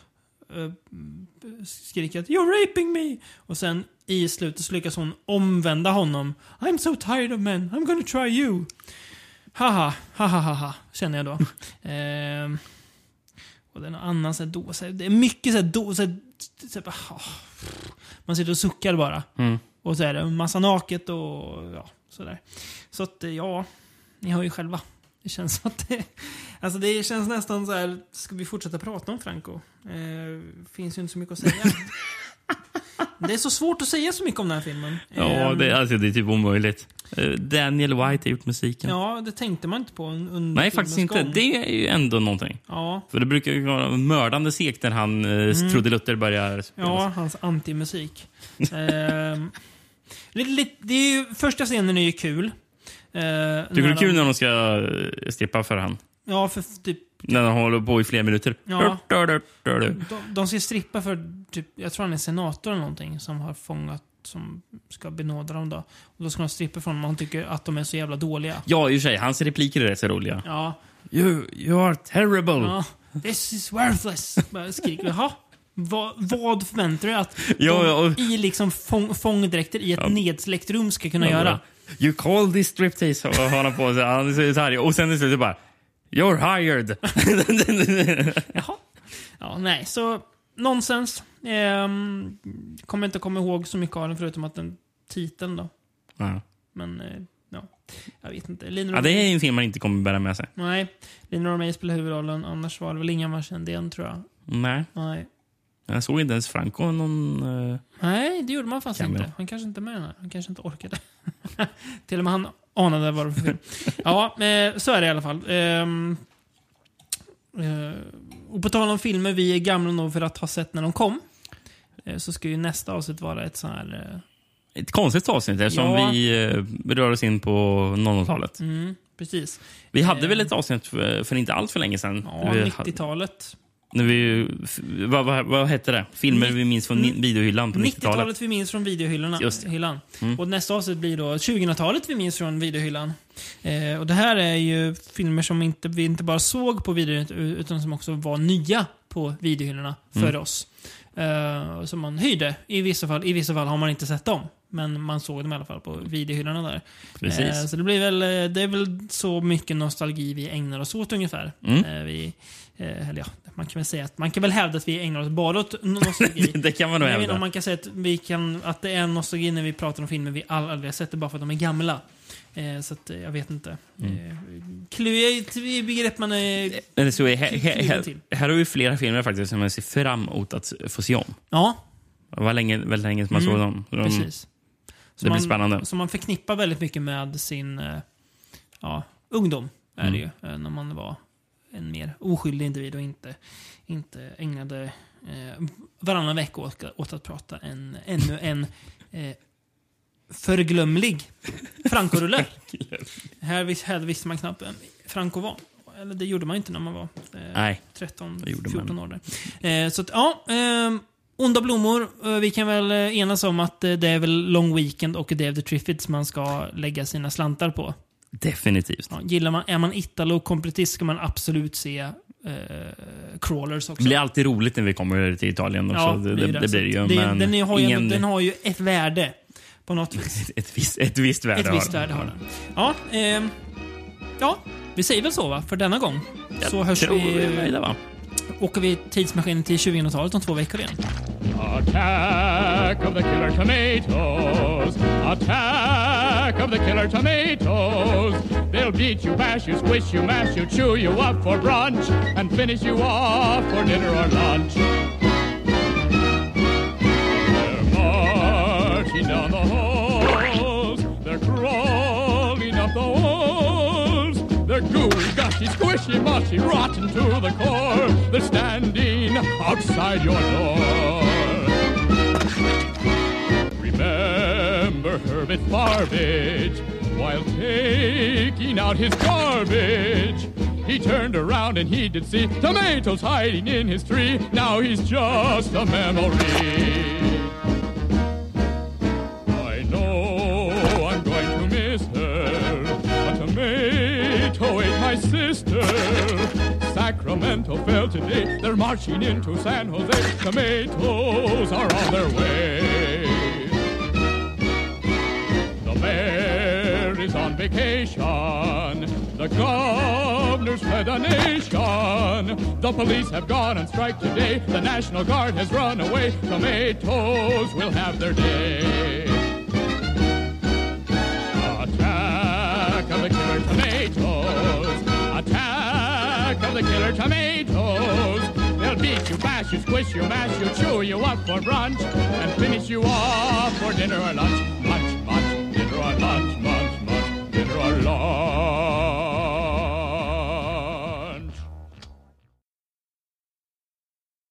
skriker att “You're raping me!” och sen i slutet så lyckas hon omvända honom. “I'm so tired of men, I'm gonna try you!” Haha, haha, haha, känner jag då. eh, och det är någon annan så här, då, så här, Det är mycket så här, då, så här, så här, ah, Man sitter och suckar bara. Mm. Och så är det en massa naket och ja, sådär. Så att ja, ni hör ju själva. Det känns som att det... Alltså det känns nästan så här, ska vi fortsätta prata om Franco? Eh, finns ju inte så mycket att säga. det är så svårt att säga så mycket om den här filmen. Ja, Ehm, det, alltså, det är typ omöjligt. Eh, Daniel White har gjort musiken. Ja, det tänkte man inte på un- under Nej, faktiskt inte. gång. Det är ju ändå någonting. Ja. För det brukar ju vara mördande segt när han eh, Mm. trudelutter börjar spela. Ja, hans antimusik. Lite, lite, det är ju, första scenen är ju kul. Eh, Tycker du det är kul när de ska eh, strippa för han? Ja, för typ... När de håller på i flera minuter. Ja. Dur. De, de ska strippa för, typ, jag tror han är senator eller någonting, som har fångat, som ska benåda dem då. Och då ska de strippa från och han tycker att de är så jävla dåliga. Ja, i och för sig. Hans repliker är rätt så roliga. Ja. You, you are terrible. ja. This is worthless. Skriker. Jaha. Vad, vad förväntar du dig att Ja, ja, och- i liksom fång, fångdräkter i ett Ja. nedsläckt rum ska kunna Ja, göra? You call this striptease, och har han på sig. Han är så arg. Och sen i slutet bara... You're hired. Jaha. Ja, nej, så nonsens. Ehm, kommer inte komma ihåg så mycket av den förutom att den titeln då. ja. Men, eh, ja. Jag vet inte. Linor ja, det är en film man inte kommer bära med sig. Nej. Linor May spelar huvudrollen. Annars var det väl ingen man kände igen, tror jag. Nej. Nej. Jag såg inte ens Franco någon... eh, Nej, det gjorde man faktiskt Cameo. inte. Han kanske inte med den här. Han kanske inte orkade. Till och med han anade vad det var för film. ja, eh, så är det i alla fall. Ehm, eh, och på tal om filmer vi är gamla nog för att ha sett när de kom. eh, så ska ju nästa avsnitt vara ett sånt här Ett konstigt avsnitt eftersom Ja. vi eh, rör oss in på 00-talet. Mm, precis. Vi hade Eh, väl ett avsnitt för, för inte allt för länge sedan? Ja, vi, 90-talet. När vi, vad, vad, vad hette det? Filmer vi minns från videohyllan på 90-talet. 90-talet vi minns från videohyllan. Just det. Hyllan. Mm. Och nästa avsnitt blir då 2000-talet vi minns från videohyllan. Eh, och det här är ju filmer som inte, vi inte bara såg på videohyllan utan som också var nya på videohyllorna för Mm. oss. Eh, som man hyrde. I vissa, fall, I vissa fall har man inte sett dem. Men man såg dem i alla fall på videohyllorna där. Precis. Eh, så det blir väl, eh, det är väl så mycket nostalgi vi ägnar oss åt ungefär. Mm. Eh, vi, eh, eller ja, man kan väl säga att man kan väl hävda att vi ägnar oss bara åt nostalgi. det kan man nog hävda. om man kan säga att, vi kan, att det är nostalgi när vi pratar om filmer vi aldrig har sett, det bara för att de är gamla. Eh, så att, eh, jag vet inte. Mm. Eh, klurigt i begrepp man är... Men så är, här, här, här, har vi flera filmer faktiskt som jag ser fram emot att få se om. Ja, Det var länge, väldigt länge som man Mm, såg dem. Så de- precis. Det blir man, spännande. Som man förknippar väldigt mycket med sin eh, ja, ungdom. Är Mm. det ju. När man var en mer oskyldig individ och inte, inte ägnade eh, varannan vecka åt, åt att prata en, ännu en eh, förglömlig Franco-rulle. här, vis- här visste man knappt vem Franco var. Eller det gjorde man inte när man var eh, Nej, 13, det gjorde man. 14 år. Där. Eh, så att, ja. Eh, Onda blommor. Eh, vi kan väl eh, enas om att eh, det är väl Long Weekend och of the Triffids man ska lägga sina slantar på. Definitivt. Ja, gillar man, är man Italo-kompletist ska man absolut se eh, Crawlers Det också. blir alltid roligt när vi kommer till Italien. Också. Ja, det, är det, det blir det ju. Det, den, har ju, ingen, den har ju ett värde. På något vis. ett, visst, ett visst värde Ett visst värde har den. Ja, ehm, ja, vi säger väl så va, för denna gång. Jag så hörs tror vi... är nöjda, va? Åker vi tidsmaskinen till 2000-talet om två veckor igen. Attack of the killer tomatoes. Attack of the killer tomatoes. They'll beat you, bash you, squish you, mash you, chew you up for brunch, and finish you off for dinner or lunch. They're marching down the halls. Gushy, squishy, mushy, rotten to the core. They're standing outside your door. Remember Herbert Farbage while taking out his garbage. He turned around and he did see tomatoes hiding in his tree. Now he's just a memory. Sister. Sacramento fell today. They're marching into San Jose. Tomatoes are on their way. The mayor is on vacation. The governor's fled the nation. The police have gone on strike today. The National Guard has run away. Tomatoes will have their day. the killer tomatoes. They'll beat you, bash you, squish you, mash you, chew you up for brunch, and finish you off for dinner or lunch. Munch, munch, dinner or lunch, munch, munch, dinner or lunch.